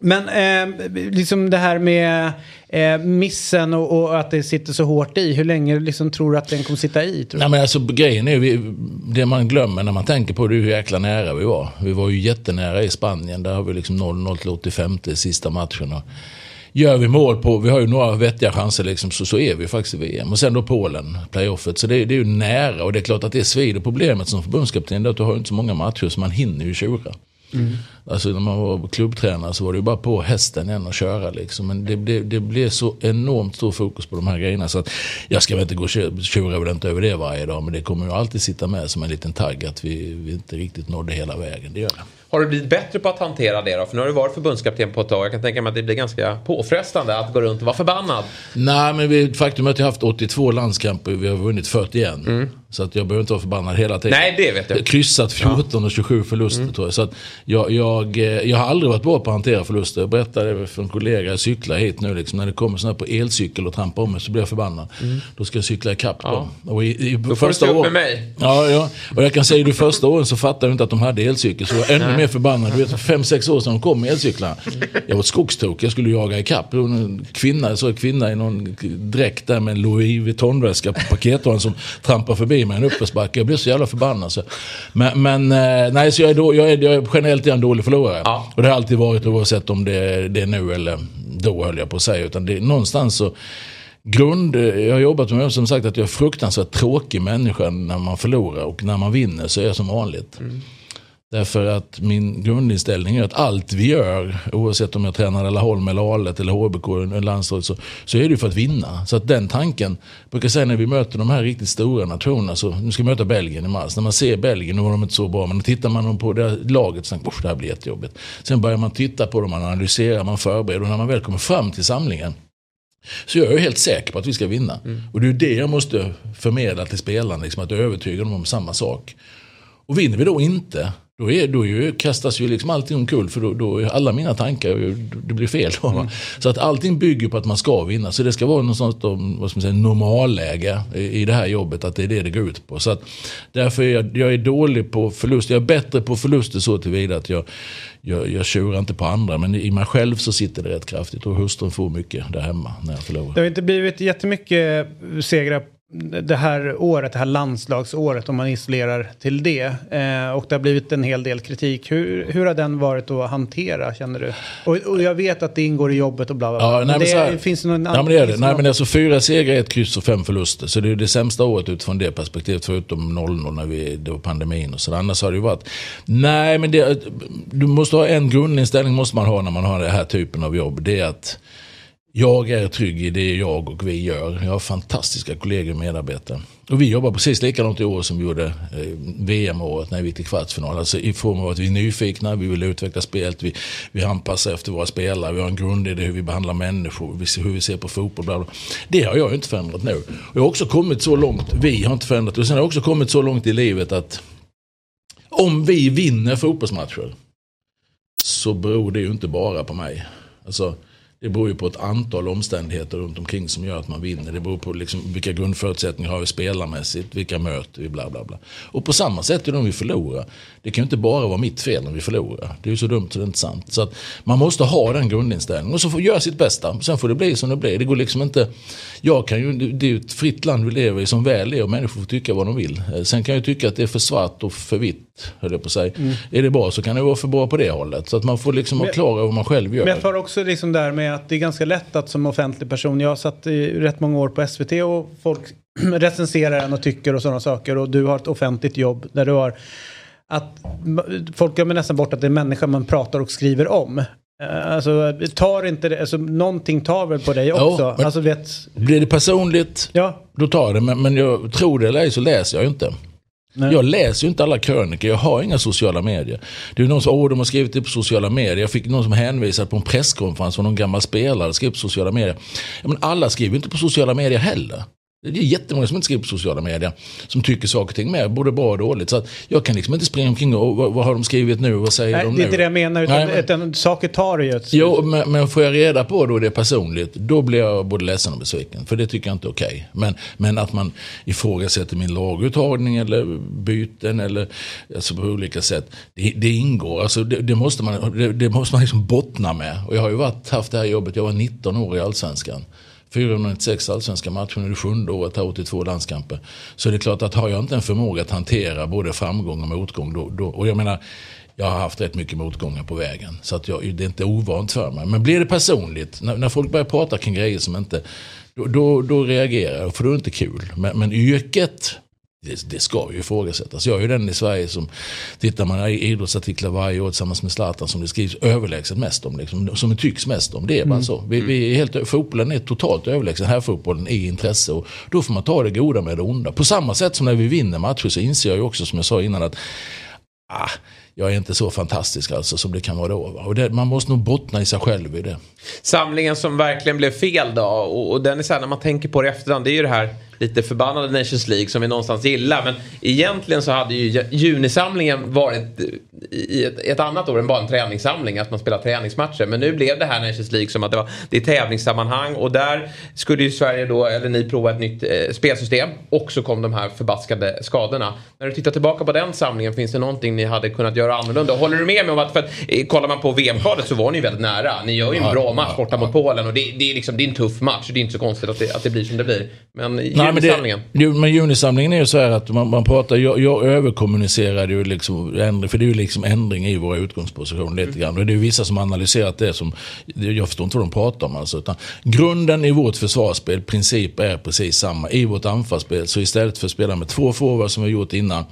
men eh, liksom det här med eh, missen och, och att det sitter så hårt i. Hur länge liksom tror du att den kommer sitta i? Nej men alltså grejen är ju, det man glömmer när man tänker på det är hur jäkla nära vi var. Vi var ju jättenära i Spanien. Där har vi liksom 0-0 till 85 i sista matchen. Och gör vi mål på, vi har ju några vettiga chanser liksom, så, så är vi faktiskt i VM. Och sen då Polen, playoffet. Så det, det är ju nära och det är klart att det svider. Problemet som förbundskapten är att du har ju inte så många matcher så man hinner ju tjura. Alltså när man var klubbtränare så var det ju bara på hästen igen och köra liksom. Men det, det, det blev så enormt stor fokus på de här grejerna. Så att jag ska väl inte gå och tjura- ordentligt över det varje dag. Men det kommer ju alltid sitta med som en liten tagg att vi, vi inte riktigt nådde hela vägen. Det gör det. Har du blivit bättre på att hantera det då? För nu har du varit förbundskapten på ett tag. Jag kan tänka mig att det blir ganska påfrestande att gå runt och vara förbannad. Nej men vi, faktum är att jag har haft 82 landskamper. Vi har vunnit 41. Så att jag behöver inte vara förbannad hela tiden. Nej, det vet jag. Kryssat 14 och 27 förluster tror jag. Så att jag, jag, eh, jag har aldrig varit bra på att hantera förluster. Jag berättade för en kollega, jag cyklar hit nu liksom. När det kommer sådana här på elcykel och trampar om mig så blir jag förbannad. Då ska jag cykla ikapp dem. Och i, i, Då får du se upp med mig. Ja, ja. Och jag kan säga att de första åren så fattade jag inte att de hade elcykel. Så jag ännu mer förbannad. Du vet, fem, sex år sedan de kom med elcyklarna. Jag var ett skogstokig, jag skulle jaga ikapp. En kvinna, så en kvinna i någon dräkt där med en Louis Vuitton-väska på pakethållaren som trampar förbi mig i en uppförsbacke. Jag blev så jävla förbannad. Så. Men, men eh, nej, så jag är, då, jag är, jag är generellt en dålig förlorare. Ja. Och det har alltid varit oavsett om det, det är nu eller då höll jag på att säga. Utan det, någonstans så Grund, jag har jobbat med som sagt att jag är fruktansvärt tråkig människa när man förlorar och när man vinner så är jag som vanligt. Därför att min grundinställning är att allt vi gör, oavsett om jag tränar Laholm eller Alet eller HBK eller landslaget, så, så är det ju för att vinna. Så att den tanken, jag brukar säga när vi möter de här riktigt stora nationerna, så nu ska vi möta Belgien i mars. När man ser Belgien, nu var de inte så bra, men tittar man på det laget så tänker man, "Usch, det här blir jättejobbigt. Sen börjar man titta på dem, man analyserar, man förbereder och när man väl kommer fram till samlingen Så jag är helt säker på att vi ska vinna. Och det är det jag måste förmedla till spelarna, liksom, att övertyga dem om samma sak. Och vinner vi då inte, då, är, då ju, kastas ju liksom allting omkull för då, då är alla mina tankar, det blir fel. Då, [laughs] va? Så att allting bygger på att man ska vinna. Så det ska vara något sånt om, vad ska man säga, normalläge i, i det här jobbet, att det är det det går ut på. Så att därför är jag, jag är dålig på förluster, jag är bättre på förluster så tillvida att jag, jag, jag tjurar inte på andra. Men i mig själv så sitter det rätt kraftigt och hustrun får mycket där hemma när jag förlorar. Det har inte blivit jättemycket segrar det här året, det här landslagsåret om man isolerar till det. Eh, och det har blivit en hel del kritik. Hur, hur har den varit att hantera känner du? Och, och jag vet att det ingår i jobbet och bla bla bla. Ja, nej, det, här- finns det någon Nej men det är det. Nej men alltså fyra segrar, ett kryss och fem förluster. Så det är det sämsta året utifrån det perspektivet. Förutom 0-0 när vi, det var pandemin och så. Annars har det ju varit. Nej men det, du måste ha en grundinställning måste man ha när man har den här typen av jobb. Det är att jag är trygg i det jag och vi gör. Jag har fantastiska kollegor och medarbetare. Och vi jobbar precis likadant i år som vi gjorde eh, VM-året när vi gick till kvartsfinal. Alltså i form av att vi är nyfikna, vi vill utveckla spelet, vi, vi anpassar efter våra spelare, vi har en grundidé hur vi behandlar människor, hur vi ser på fotboll. Bla bla. Det har jag inte förändrat nu. Och jag har också kommit så långt, vi har inte förändrat, och sen har jag också kommit så långt i livet att om vi vinner fotbollsmatcher så beror det ju inte bara på mig. Alltså, det beror ju på ett antal omständigheter runt omkring som gör att man vinner. Det beror på liksom vilka grundförutsättningar har vi spelarmässigt, vilka möter vi, bla bla bla. Och på samma sätt är det om vi förlorar. Det kan ju inte bara vara mitt fel om vi förlorar. Det är ju så dumt så det är inte sant. Så att man måste ha den grundinställningen och så får göra sitt bästa. Sen får det bli som det blir. Det går liksom inte... Jag kan ju, det är ju ett fritt land vi lever i som väl är och människor får tycka vad de vill. Eh, sen kan jag tycka att det är för svart och för vitt, höll jag på att säga. Är det bra så kan det vara för bra på det hållet. Så att man får liksom vara klar över vad man själv gör. Men jag tar också liksom där med att det är ganska lätt att som offentlig person, jag har satt i rätt många år på SVT och folk [clears throat] recenserar en och tycker och sådana saker och du har ett offentligt jobb där du har att folk glömmer nästan bort att det är människa man pratar och skriver om. Eh, Alltså tar inte det, alltså någonting tar väl på dig Ja, också? men- Alltså vet, Blir det personligt, ja. då tar det. Men, men jag tror det eller ej så läser jag ju inte. Nej. Jag läser ju inte alla krönikor, jag har inga sociala medier. Det är någon som, åh de har skrivit det på sociala medier. Jag fick någon som hänvisade på en presskonferens från någon gammal spelare, skrev på sociala medier. Ja, men alla skriver inte på sociala medier heller. Det är jättemånga som inte skriver på sociala medier. Som tycker saker och ting med, både bra och dåligt. Så att jag kan liksom inte springa omkring och, vad, vad har de skrivit nu, vad säger Nej, de det nu? är inte det jag menar utan, Nej, men- utan saker tar det ju. Jo, men, men får jag reda på då det är personligt, då blir jag både ledsen och besviken. För det tycker jag inte är okej. Men, men att man ifrågasätter min laguttagning eller byten eller alltså på olika sätt. Det, det ingår, alltså det, det måste man, det, det måste man liksom bottna med. Och jag har ju varit, haft det här jobbet, jag var 19 år i Allsvenskan. 496 allsvenska matcher, nu är det sjunde året, har 82 landskamper. Så det är klart att har jag inte en förmåga att hantera både framgång och motgång, då, då, och jag menar, jag har haft rätt mycket motgångar på vägen. Så att jag, det är inte ovant för mig. Men blir det personligt, när, när folk börjar prata kring grejer som inte... Då, då, då reagerar jag, för då är det inte kul. Men, men yrket, det, det ska ju ifrågasättas. Jag är ju den i Sverige som, tittar man i idrottsartiklar varje år tillsammans med Zlatan som det skrivs överlägset mest om. Liksom, som det tycks mest om. Det är bara så. Vi, vi är helt, fotbollen är totalt överlägsen. Här fotbollen är intresse. Och då får man ta det goda med det onda. På samma sätt som när vi vinner matcher så inser jag ju också som jag sa innan att ah, jag är inte så fantastisk alltså som det kan vara då. Och det, man måste nog bottna i sig själv i det. Samlingen som verkligen blev fel då. Och, och den är så här när man tänker på det i efterhand. Det är ju det här lite förbannade Nations League som vi någonstans gillar. Men egentligen så hade ju junisamlingen varit i ett, ett annat år än bara en träningssamling. Att man spelar träningsmatcher. Men nu blev det här Nations League som att det var det är tävlingssammanhang. Och där skulle ju Sverige då, eller ni prova ett nytt eh, spelsystem. Och så kom de här förbaskade skadorna. När du tittar tillbaka på den samlingen, finns det någonting ni hade kunnat göra annorlunda? Håller du med mig om att, för att eh, kollar man på VM-kvalet så var ni väldigt nära. Ni gör ju en bra match borta mot Polen och det, det, är liksom, det är en tuff match. Det är inte så konstigt att det, att det blir som det blir. Men, junisamlingen. det, men junisamlingen är ju så här att man, man pratar, jag, jag överkommunicerade ju liksom, ändring, för det är ju liksom ändring i våra utgångspositioner lite grann. Och det är ju vissa som har analyserat det som, jag förstår inte vad de pratar om alltså. Utan grunden i vårt försvarsspel, princip är precis samma. I vårt anfallsspel, så istället för att spela med två forwards som vi gjort innan,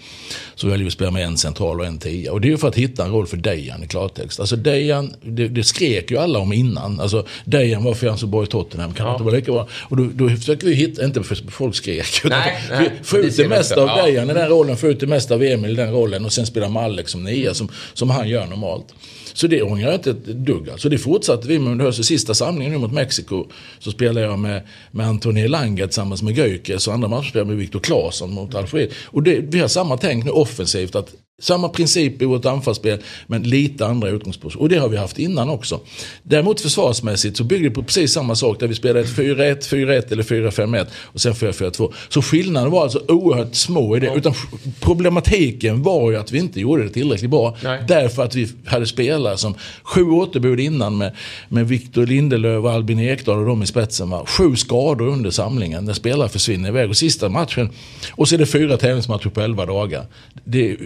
så väljer vi att spela med en central och en tia. Och det är ju för att hitta en roll för Dejan i klartext. Alltså Dejan, det, det skrek ju alla om innan. Alltså Dejan, varför är han så bra i Tottenham? Kan han inte vara lika bra? Och då, då försöker vi hitta, inte för folk folk skrek. Nej, [laughs] nej, få ut det mesta av Ja. Dejan i den rollen, få ut det mesta av Emil i den rollen och sen spela med Alex som nia som, som han gör normalt. Så det ångrar jag inte ett dugg. Alltså det fortsatte vi med under hösten. Sista samlingen nu mot Mexiko så spelade jag med, med Antoni Elanga tillsammans med Göjkes och andra matcher spelade med Viktor Claesson mot Alfred. Och det, vi har samma tänk nu offensivt. att samma princip i vårt anfallsspel men lite andra utgångspunkter. Och det har vi haft innan också. Däremot försvarsmässigt så bygger det på precis samma sak där vi spelade ett 4-1, 4-1 eller 4-5-1 och sen 4-4-2. Så skillnaden var alltså oerhört små i det. Utan problematiken var ju att vi inte gjorde det tillräckligt bra. Nej. Därför att vi hade spelare som sju återbud innan med, med Victor Lindelöf och Albin Ekdal och de i spetsen. Va? Sju skador under samlingen när spelare försvinner iväg. Och sista matchen, och så är det fyra tävlingsmatcher på elva dagar. Det är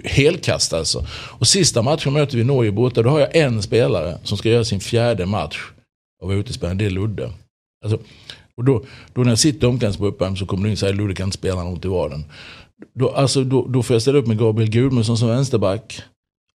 helkast alltså. Och sista matchen möter vi Norge borta. Då har jag en spelare som ska göra sin fjärde match och vara utespelare. Det är Ludde. Alltså, och då, då när jag sitter i omklädningsrummet så kommer du in och säger Ludde kan inte spela något i vardagen. Då, alltså, då, då får jag ställa upp med Gabriel Gudmundsson som vänsterback.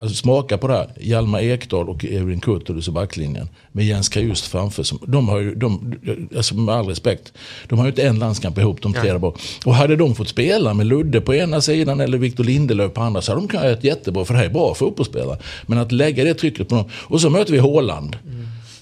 Alltså smaka på det här. Hjalmar Ekdal och Evin Kurtulus i backlinjen. Med Jens Kajust framför. Som, de har ju, de, alltså med all respekt. De har ju inte en landskamp ihop de tre där bak. Och hade de fått spela med Ludde på ena sidan eller Victor Lindelöf på andra så hade de kunnat göra ett jättebra. För det här är bra fotbollsspelare. Men att lägga det trycket på dem. Och så möter vi Håland.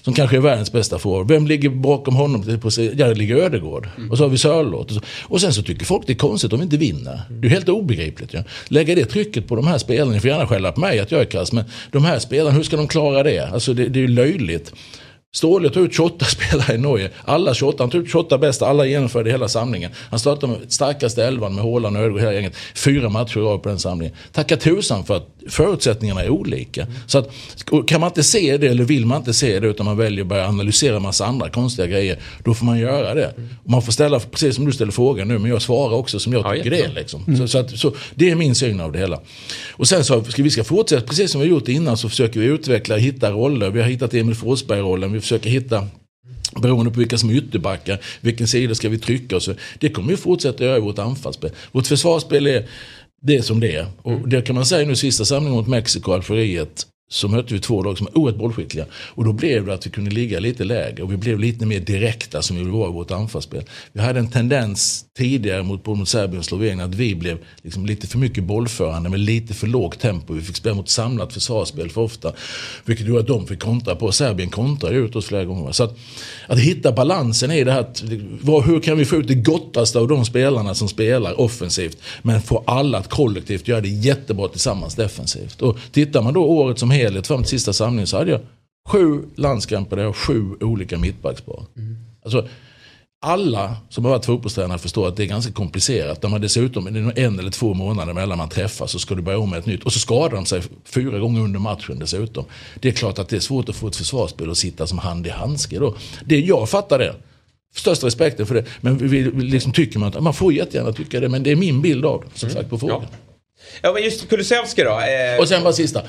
Som kanske är världens bästa forward. Vem ligger bakom honom? Ja, det ligger Ödegård. Och så har vi Sörlott. Och, så. och sen så tycker folk det är konstigt om vi inte vinner. Det är helt obegripligt. Ja. Lägga det trycket på de här spelarna. Ni får gärna skälla på mig att jag är kass. Men de här spelarna, hur ska de klara det? Alltså det, det är ju löjligt. Ståhle tog ut 28 [laughs] spelare i Norge. Alla 28. Han tog ut 28 bästa. Alla genomförde hela samlingen. Han startade med starkaste elvan med Haaland och Ödegård hela gänget. Fyra matcher i rad på den samlingen. Tacka tusan för att förutsättningarna är olika. Så att, kan man inte se det eller vill man inte se det utan man väljer att börja analysera en massa andra konstiga grejer. Då får man göra det. Och man får ställa, precis som du ställer frågan nu, men jag svarar också som jag Ja, tycker det är. Liksom. Så, så, att, så det är min syn av det hela. Och sen så ska vi ska fortsätta, precis som vi har gjort innan, så försöker vi utveckla, hitta roller. Vi har hittat Emil Forsberg-rollen, försöka försöker hitta Beroende på vilka som är ytterbackar, vilken sida ska vi trycka och så. Det kommer vi fortsätta göra i vårt anfallsspel. Vårt försvarsspel är det som det är. Och det kan man säga nu sista samlingen mot Mexiko och Algeriet. Så mötte vi två lag som var oerhört bollskickliga. Och då blev det att vi kunde ligga lite lägre och vi blev lite mer direkta som vi ville vara i vårt anfallsspel. Vi hade en tendens tidigare mot både mot Serbien och Slovenien att vi blev liksom lite för mycket bollförande med lite för lågt tempo. Vi fick spela mot samlat försvarsspel för ofta. Vilket gjorde att de fick kontra på. Serbien kontrade ut oss flera gånger. Så att, att hitta balansen i det här. Att, vad, hur kan vi få ut det gottaste av de spelarna som spelar offensivt. Men få alla att kollektivt göra det jättebra tillsammans defensivt. Och tittar man då året som helhet fram till sista samlingen så hade jag sju landskamper där jag sju olika mittbackspar. Alltså, alla som har varit fotbollstränare förstår att det är ganska komplicerat. När man dessutom, är en eller två månader mellan man träffas så ska du börja om med ett nytt. Och så skadar de sig fyra gånger under matchen dessutom. Det är klart att det är svårt att få ett försvarsspel att sitta som hand i handske då. Det, jag fattar det. Största respekten för det. Men vi, vi liksom tycker man att man får jättegärna tycka det. Men det är min bild av det, som sagt, på frågan. Ja. Ja men just Kulusevski då. Eh, Och sen bara sista.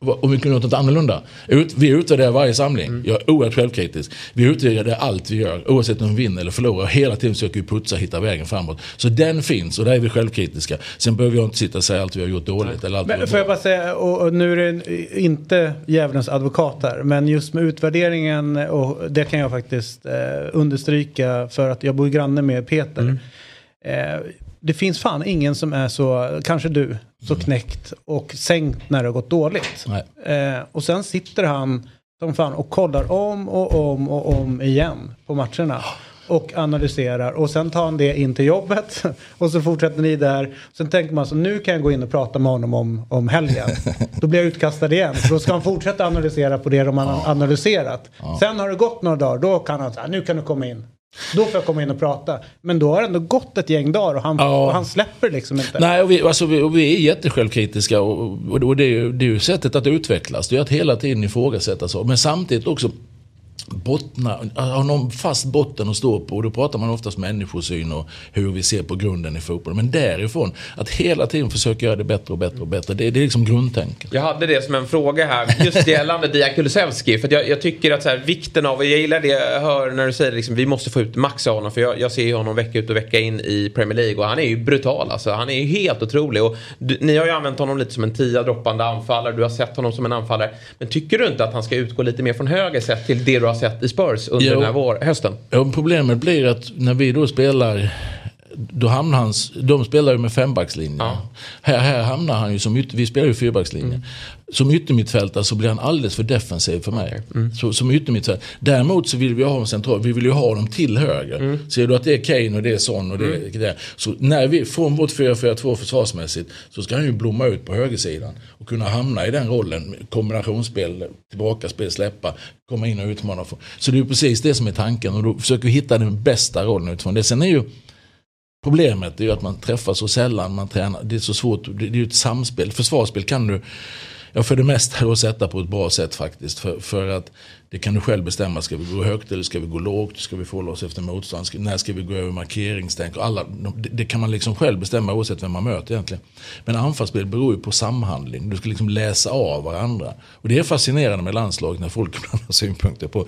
Om vi kunde gjort något annorlunda. Ut, vi utvärderar varje samling. Jag är oerhört självkritisk. Vi utvärderar allt vi gör. Oavsett om vi vinner eller förlorar. Hela tiden försöker vi putsa och hitta vägen framåt. Så den finns och där är vi självkritiska. Sen behöver jag inte sitta och säga allt vi har gjort dåligt. Eller allt Men får jag bara säga, och, och nu är det inte djävulens advokat här, men just med utvärderingen, och det kan jag faktiskt eh, understryka för att jag bor granne med Peter. Eh, det finns fan ingen som är så, kanske du, så knäckt och sänkt när det har gått dåligt. Eh, och sen sitter han som fan och kollar om och om och om igen på matcherna. Och analyserar och sen tar han det in till jobbet [laughs] och så fortsätter ni där. Sen tänker man så nu kan jag gå in och prata med honom om, om helgen. [laughs] Då blir jag utkastad igen. Så då ska han fortsätta analysera på det de har analyserat. Sen har det gått några dagar, då kan han säga nu kan du komma in. Då får jag komma in och prata. Men då har det ändå gått ett gäng dagar och han, Ja. och han släpper liksom inte. Nej, och vi, alltså, vi, och vi är jättesjälvkritiska och, och, det, är ju, det är ju sättet att utvecklas. Det är att hela tiden ifrågasätta så. Men samtidigt också bottna, ha någon fast botten att stå på. Och då pratar man oftast människosyn och hur vi ser på grunden i fotboll. Men därifrån, att hela tiden försöka göra det bättre och bättre och bättre. Det, det är liksom grundtänket. Jag hade det som en fråga här, just gällande [laughs] Dia Kulusevski. För att jag, jag tycker att så här, vikten av, jag gillar det jag hör när du säger liksom, vi måste få ut max av honom. För jag, jag ser ju honom vecka ut och vecka in i Premier League och han är ju brutal alltså. Han är ju helt otrolig. Och du, ni har ju använt honom lite som en tia droppande anfallare, du har sett honom som en anfallare. Men tycker du inte att han ska utgå lite mer från höger sett till det du har sett i Spurs under Jo. den här vår, hösten? Ja, problemet blir att när vi då spelar då hamnar han, de spelar ju med fembackslinje. Här, här hamnar han ju som ytter, vi spelar ju fyrbackslinje. Som yttermittfältare så blir han alldeles för defensiv för mig. Så, som yttermittfältare. Däremot så vill vi ha honom centralt, vi vill ju ha dem till höger. Ser du att det är Kane och det är Son och det är det. Så när vi, från vårt 4-4-2 försvarsmässigt så ska han ju blomma ut på högersidan. Och kunna hamna i den rollen, kombinationsspel, tillbakaspel, släppa, komma in och utmana. Så det är ju precis det som är tanken och då försöker vi hitta den bästa rollen utifrån det. Sen är ju Problemet är ju att man träffar så sällan, man tränar. Det är så svårt, det är ju ett samspel. Försvarsspel kan du, ja för det mesta då sätta på ett bra sätt faktiskt. För, för att det kan du själv bestämma. Ska vi gå högt eller ska vi gå lågt? Ska vi få oss efter motstånd? Ska, när ska vi gå över markeringstänk? Alla, det, det kan man liksom själv bestämma oavsett vem man möter egentligen. Men anfallsspel beror ju på samhandling. Du ska liksom läsa av varandra. Och det är fascinerande med landslaget när folk [laughs] har synpunkter på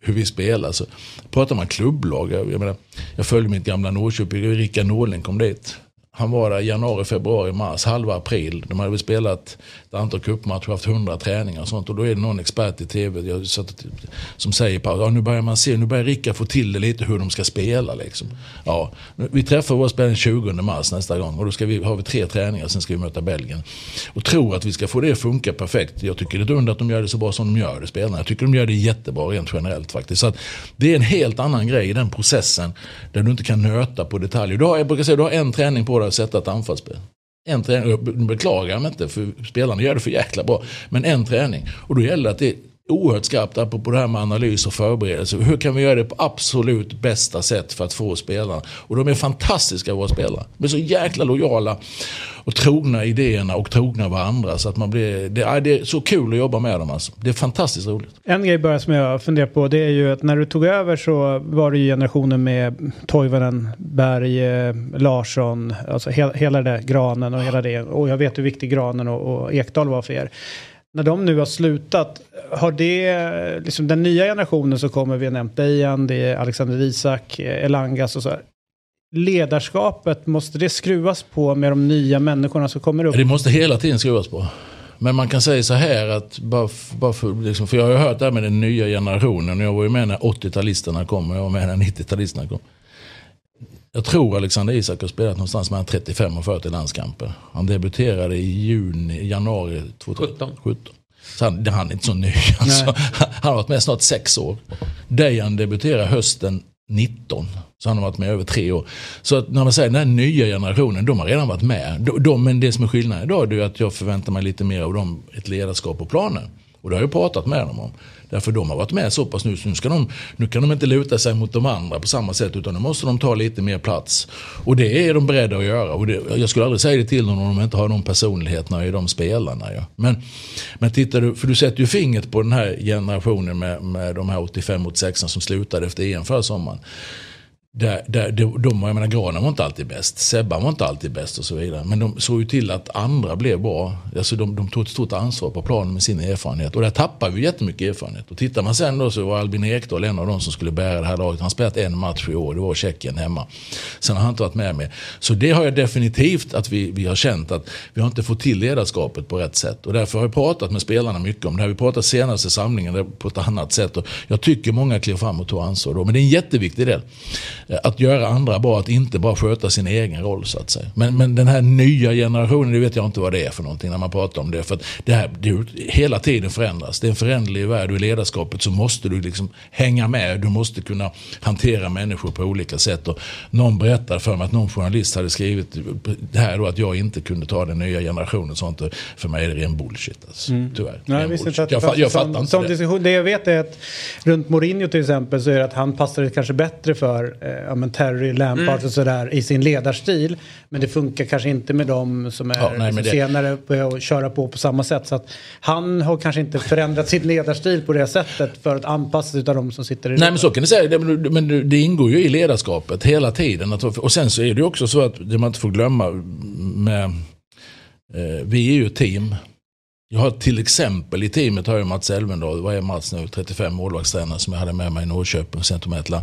hur vi spelar. Så pratar man klubblag. Jag, jag, menar, jag följer mitt gamla Norrköping. Rickard Norling kom dit. Han var där januari, februari, mars, halva april. De hade väl spelat ett antal cupmatcher, haft hundra träningar och sånt. Och då är det någon expert i tv jag satt, som säger på ja, nu börjar man se, nu börjar Rickard få till det lite hur de ska spela. Liksom. Ja, vi träffar våra spelare den 20 mars nästa gång och då ska vi, har vi tre träningar, sen ska vi möta Belgien. Och tror att vi ska få det att funka perfekt. Jag tycker det är under att de gör det så bra som de gör det, spelarna. Jag tycker de gör det jättebra rent generellt faktiskt. Så att det är en helt annan grej i den processen där du inte kan nöta på detaljer. Du har, jag brukar säga, du har en träning på dig att sätta ett anfallsspel. En träning, jag beklagar mig inte för spelarna gör det för jäkla bra. Men en träning. Och då gäller det att det oerhört skarpt apropå det här med analys och förberedelse. Hur kan vi göra det på absolut bästa sätt för att få spelarna? Och de är fantastiska våra spelare. De är så jäkla lojala och trogna idéerna och trogna varandra. Så att man blir, det, är, det är så kul att jobba med dem alltså. Det är fantastiskt roligt. En grej bara som jag funderar på det är ju att när du tog över så var det ju generationen med Toivonen, Berg, eh, Larsson, alltså hela, hela det där, Granen och hela det. Och jag vet hur viktig Granen och, och Ekdal var för er. När de nu har slutat, har det, liksom den nya generationen som kommer, vi har nämnt Dejan, det är Alexander Isak, eh, Elangas och så här. Ledarskapet, måste det skruvas på med de nya människorna som kommer upp? Det måste hela tiden skruvas på. Men man kan säga så här att, bara, bara för, liksom, för jag har ju hört det här med den nya generationen. Jag var ju med när 80-talisterna kom och jag var med när 90-talisterna kom. Jag tror Alexander Isak har spelat någonstans mellan 35 och 40 landskamper. Han debuterade i juni, januari 2017. Så han, han är inte så ny. [laughs] Alltså. Han har varit med snart sex år. Dejan debuterade hösten 19. Så han har varit med över tre år. Så att när man säger den här nya generationen, de har redan varit med. De, de, men det som är skillnaden idag är att jag förväntar mig lite mer av dem, ett ledarskap på planen. Och det har jag pratat med dem om. Därför de har varit med så pass nu, så nu, ska de, nu kan de inte luta sig mot de andra på samma sätt utan nu måste de ta lite mer plats. Och det är de beredda att göra. Och det, jag skulle aldrig säga det till dem om de inte har de personligheterna i de spelarna. Ja. Men, men tittar du, för du sätter ju fingret på den här generationen med, med de här 85 mot 16 som slutade efter EM förra sommaren. Där, där, de, de, jag menar, Granen var inte alltid bäst, Sebban var inte alltid bäst och så vidare. Men de såg ju till att andra blev bra. Alltså de, de tog ett stort ansvar på planen med sin erfarenhet. Och där tappar vi jättemycket erfarenhet. Och tittar man sen då så var Albin Ekdal en av de som skulle bära det här laget. Han har spelat en match i år, det var Tjeckien hemma. Sen har han inte varit med mer. Så det har jag definitivt att vi, vi har känt att vi har inte fått till ledarskapet på rätt sätt. Och därför har jag pratat med spelarna mycket om det här. Vi pratade senaste samlingen på ett annat sätt. Och jag tycker många klev fram och tog ansvar då. Men det är en jätteviktig del att göra andra bra, att inte bara sköta sin egen roll så att säga. Men, men den här nya generationen, det vet jag inte vad det är för någonting när man pratar om det. För att det här det hela tiden förändras. Det är en föränderlig värld och i ledarskapet så måste du liksom hänga med. Du måste kunna hantera människor på olika sätt. Och någon berättade för mig att någon journalist hade skrivit det här då att jag inte kunde ta den nya generationen. Sånt. För mig är det ren bullshit. Alltså. Mm. Tyvärr. Nej, jag fattar inte det. Diskussion. Det jag vet är att runt Mourinho till exempel så är det att han passade kanske bättre för eh, men Terry, Lampard mm. och sådär i sin ledarstil. Men det funkar kanske inte med dem som är ja, nej, liksom senare på att köra på på samma sätt. Så att han har kanske inte förändrat sin ledarstil på det sättet för att anpassa sig av de som sitter i Nej men så kan du säga, men det ingår ju i ledarskapet hela tiden. Och sen så är det ju också så att det man inte får glömma med, eh, vi är ju ett team. Jag har till exempel i teamet har jag Mats Elvendal, vad är Mats nu, 35 målvaktstränare som jag hade med mig i Norrköping, Centrometla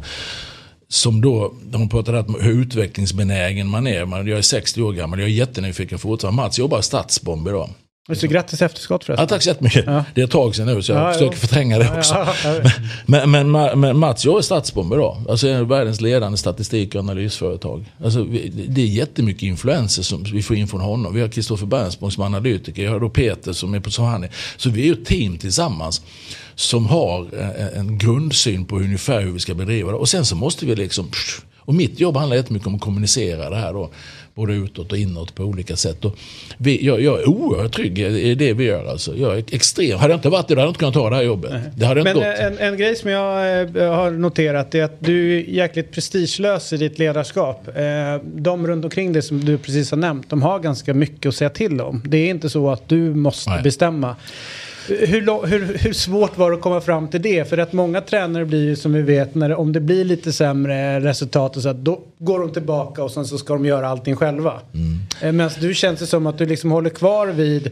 som då, de har pratat om hur utvecklingsbenägen man är. Man, jag är 60 år gammal, jag är jättenyfiken fortfarande. Mats jobbar Stadsbomb idag. Så grattis efterskott Ja, förresten. tack så jättemycket. Ja. Det är ett tag sedan nu så jag Ja, försöker ja. förtränga det också. Ja, ja, ja. Men, men, men, men Mats, jag är statsbomb idag. Alltså en av världens ledande statistik och analysföretag. Alltså, vi, det är jättemycket influenser som vi får in från honom. Vi har Kristoffer Bernsborg som analytiker. Jag har då Peter som är på som han är. Så vi är ju ett team tillsammans som har en, en grundsyn på ungefär hur vi ska bedriva det. Och sen så måste vi liksom... Och mitt jobb handlar jättemycket om att kommunicera det här då. Både utåt och inåt på olika sätt. Och vi, jag, jag är oerhört trygg i det vi gör. Alltså. Jag är extrem. Hade jag inte varit det, då hade jag inte kunnat ta det här jobbet. Det hade inte Men gått. eh, en, en grej som jag eh, har noterat är att du är jäkligt prestigelös i ditt ledarskap. Eh, de runt omkring dig som du precis har nämnt, de har ganska mycket att säga till om. Det är inte så att du måste Nej. bestämma. Hur, hur, hur svårt var det att komma fram till det? För att många tränare blir ju som vi vet, när det, om det blir lite sämre resultat och så, att då går de tillbaka och sen så ska de göra allting själva. Mm. Medan du känns det som att du liksom håller kvar vid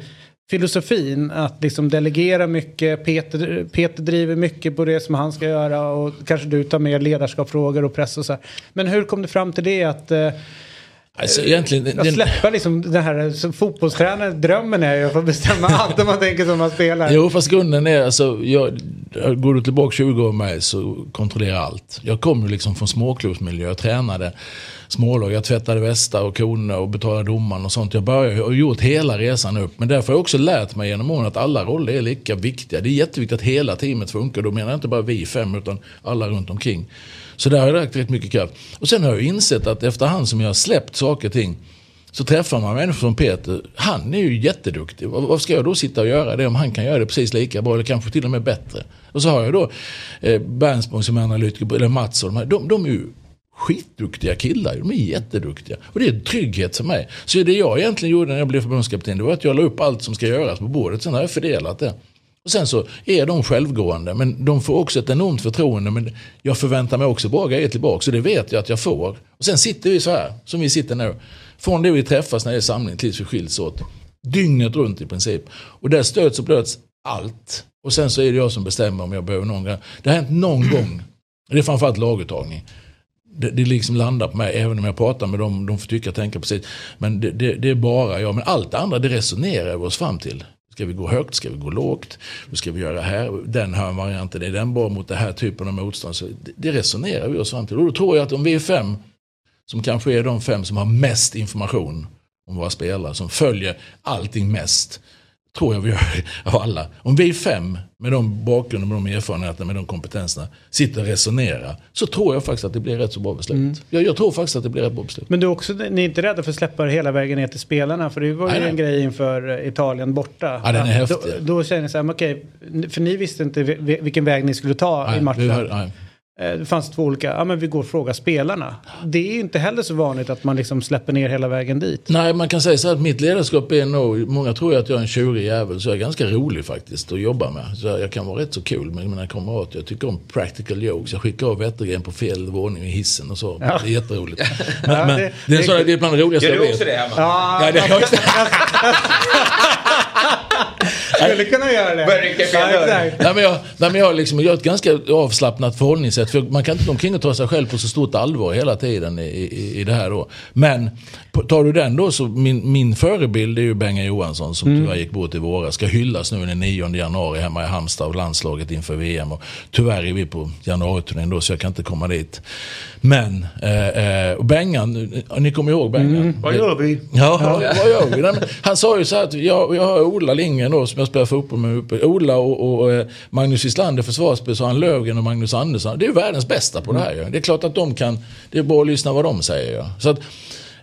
filosofin att liksom delegera mycket. Peter, Peter driver mycket på det som han ska göra och kanske du tar med ledarskapsfrågor och press och så här. Men hur kom du fram till det att eh, Alltså, egentligen, att den, släppa liksom den här som fotbollstränare, drömmen är ju att få bestämma [laughs] allt om man tänker som man spelar. Jo, fast grunden är alltså, jag, jag går du tillbaka 20 år med mig så kontrollerar jag allt. Jag kom ju liksom från småklubbsmiljö, jag tränade smålag, jag tvättade västar och koner och betalade domaren och sånt. Jag började och gjort hela resan upp. Men därför har jag också lärt mig genom åren att alla roller är lika viktiga. Det är jätteviktigt att hela teamet funkar. Då menar jag inte bara vi fem utan alla runt omkring. Så där har jag lagt rätt mycket kraft. Och sen har jag insett att efterhand som jag har släppt saker och ting så träffar man människor som Peter. Han är ju jätteduktig. Vad ska jag då sitta och göra det om han kan göra det precis lika bra eller kanske till och med bättre? Och så har jag då eh, Bernsborg som är analytiker, eller Mats och de här. De, de är ju skitduktiga killar. De är jätteduktiga. Och det är en trygghet för mig. Så det jag egentligen gjorde när jag blev förbundskapten det var att jag la upp allt som ska göras på bordet. Sen har jag fördelat det. Och sen så är de självgående men de får också ett enormt förtroende. Men jag förväntar mig också bra grejer tillbaka. Så det vet jag att jag får. Och sen sitter vi så här som vi sitter nu. Från det vi träffas när det är samling tills vi skiljs åt. Dygnet runt i princip. Och där stöts och blöts allt. Och sen så är det jag som bestämmer om jag behöver någon gång. Det har hänt någon gång. Det är framförallt laguttagning. Det, det liksom landar på mig, även om jag pratar med dem, de får tycka och tänka precis. Men det, det, det är bara jag. Men allt det andra, det resonerar vi oss fram till. Ska vi gå högt? Ska vi gå lågt? Hur ska vi göra här? Den här varianten, är den bra mot den här typen av motstånd? Så det, det resonerar vi oss fram till. Och då tror jag att om vi är fem, som kanske är de fem som har mest information om våra spelare, som följer allting mest, tror jag vi gör [laughs] av alla. Om vi fem, med de bakgrunden, med de erfarenheterna, med de kompetenserna, sitter och resonerar, så tror jag faktiskt att det blir rätt så bra beslut. Jag, jag tror faktiskt att det blir rätt bra beslut. Men du är också, ni är inte rädda för att släppa hela vägen ner till spelarna? För det var ju Nej, nej. en grej inför Italien borta. Ja, den är häftig. Då, då känner jag så här, okej, för ni visste inte vi- vilken väg ni skulle ta i Nej, matchen. Eh, Det fanns två olika, ja men vi går och frågar spelarna. Det är ju inte heller så vanligt att man liksom släpper ner hela vägen dit. Nej, man kan säga så här att mitt ledarskap är nog, många tror ju att jag är en tjurig jävel, så jag är ganska rolig faktiskt att jobba med. Så jag kan vara rätt så kul med mina kamrater. Jag tycker om practical jokes. Jag skickar av Wettergren på fel våning i hissen och så. Det är jätteroligt. Men, Ja, men det- det, är det- sådana, det är bland det roligaste Gör jag du också vet. det hemma? Ja, Ja, det, [laughs] [laughs] skulle kunna göra det. Börja ja. Nej, men jag, nej, men jag, har liksom, jag har ett ganska avslappnat förhållningssätt. För man kan inte gå omkring och ta sig själv på så stort allvar hela tiden i, i, i det här. Då. Men tar du den då så min, min förebild är ju Benga Johansson som tyvärr gick bort i våras. Ska hyllas nu den 9 januari hemma i Halmstad av landslaget inför VM. Och tyvärr är vi på januariturnén då så jag kan inte komma dit. Men, eh, eh, Bengan, ni kommer ihåg Bengan? Vad gör vi? Ja, vad gör vi? Han sa ju så här att jag, jag har Ola Lindgren då som jag spelar fotboll med uppe. Ola och, och eh, Magnus Wislander försvarsspelare, så han Löfgren och Magnus Andersson. Det är ju världens bästa på det här ju. Det är klart att de kan, det är bra att lyssna vad de säger ju. Så att,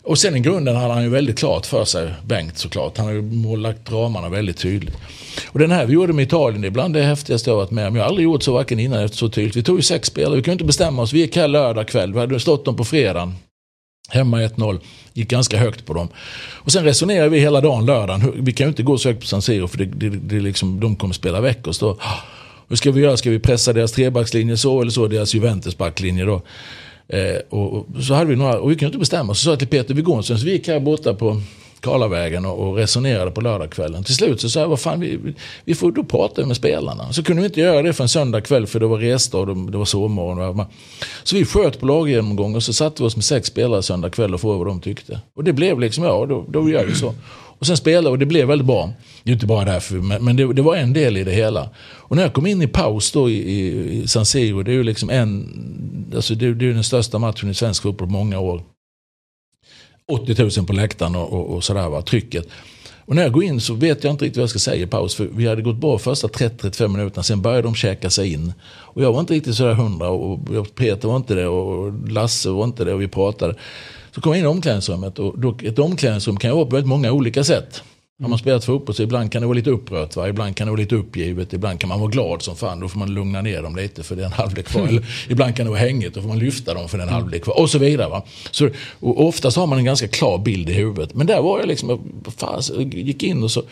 och sen i grunden hade han ju väldigt klart för sig, Bengt såklart. Han har ju målagt ramarna väldigt tydligt. Och den här vi gjorde med Italien, det är bland det häftigaste jag har varit med om. Jag har aldrig gjort så varken innan eller så tydligt. Vi tog ju sex spelare, vi kunde inte bestämma oss. Vi gick här lördag kväll, vi hade stått dem på fredagen. Hemma 1-0. Gick ganska högt på dem. Och sen resonerade vi hela dagen lördagen. Vi kan ju inte gå så högt på San Siro för det, det, det liksom, de kommer spela väck oss då. Hur ska vi göra? Ska vi pressa deras trebackslinje så eller så? Deras Juventus backlinje då. Eh, och, och så hade vi några, och vi kunde inte bestämma oss. Så sa jag till Peter, vi går en. Så vi gick här borta på Karlavägen och, och resonerade på lördagskvällen. Till slut så sa jag, vad fan, vi, vi- vi får då prata med spelarna. Så kunde vi inte göra det för en söndag kväll för det var resdag och det, var sovmorgon. Så vi sköt på laggenomgång och så satte vi oss med sex spelare söndag kväll och frågade vad de tyckte. Och det blev liksom, ja, då, då gör vi så. Och sen spelade och det blev väldigt bra. Det är inte bara därför, men, men det, det, var en del i det hela. Och när jag kom in i paus då i, i, i San Siro, det är ju liksom en, alltså det, det är den största matchen i svensk fotboll på många år. 80 000 på läktaren och, och, och sådär va, trycket. Och när jag går in så vet jag inte riktigt vad jag ska säga i paus. För vi hade gått bra första 30-35 minuterna. Sen började de käka sig in. Och jag var inte riktigt sådär hundra. Och Peter var inte det. Och Lasse var inte det. Och vi pratade. Så kom jag in i omklädningsrummet. Och då, ett omklädningsrum kan ju vara på väldigt många olika sätt. Har man spelat fotboll så ibland kan det vara lite upprört, va? ibland kan det vara lite uppgivet, ibland kan man vara glad som fan, då får man lugna ner dem lite för det är en halvlek kvar. Eller, ibland kan det vara hängigt, då får man lyfta dem för det är en halvlek kvar. Och så vidare. Va? Så, och oftast har man en ganska klar bild i huvudet. Men där var jag liksom, jag gick in och så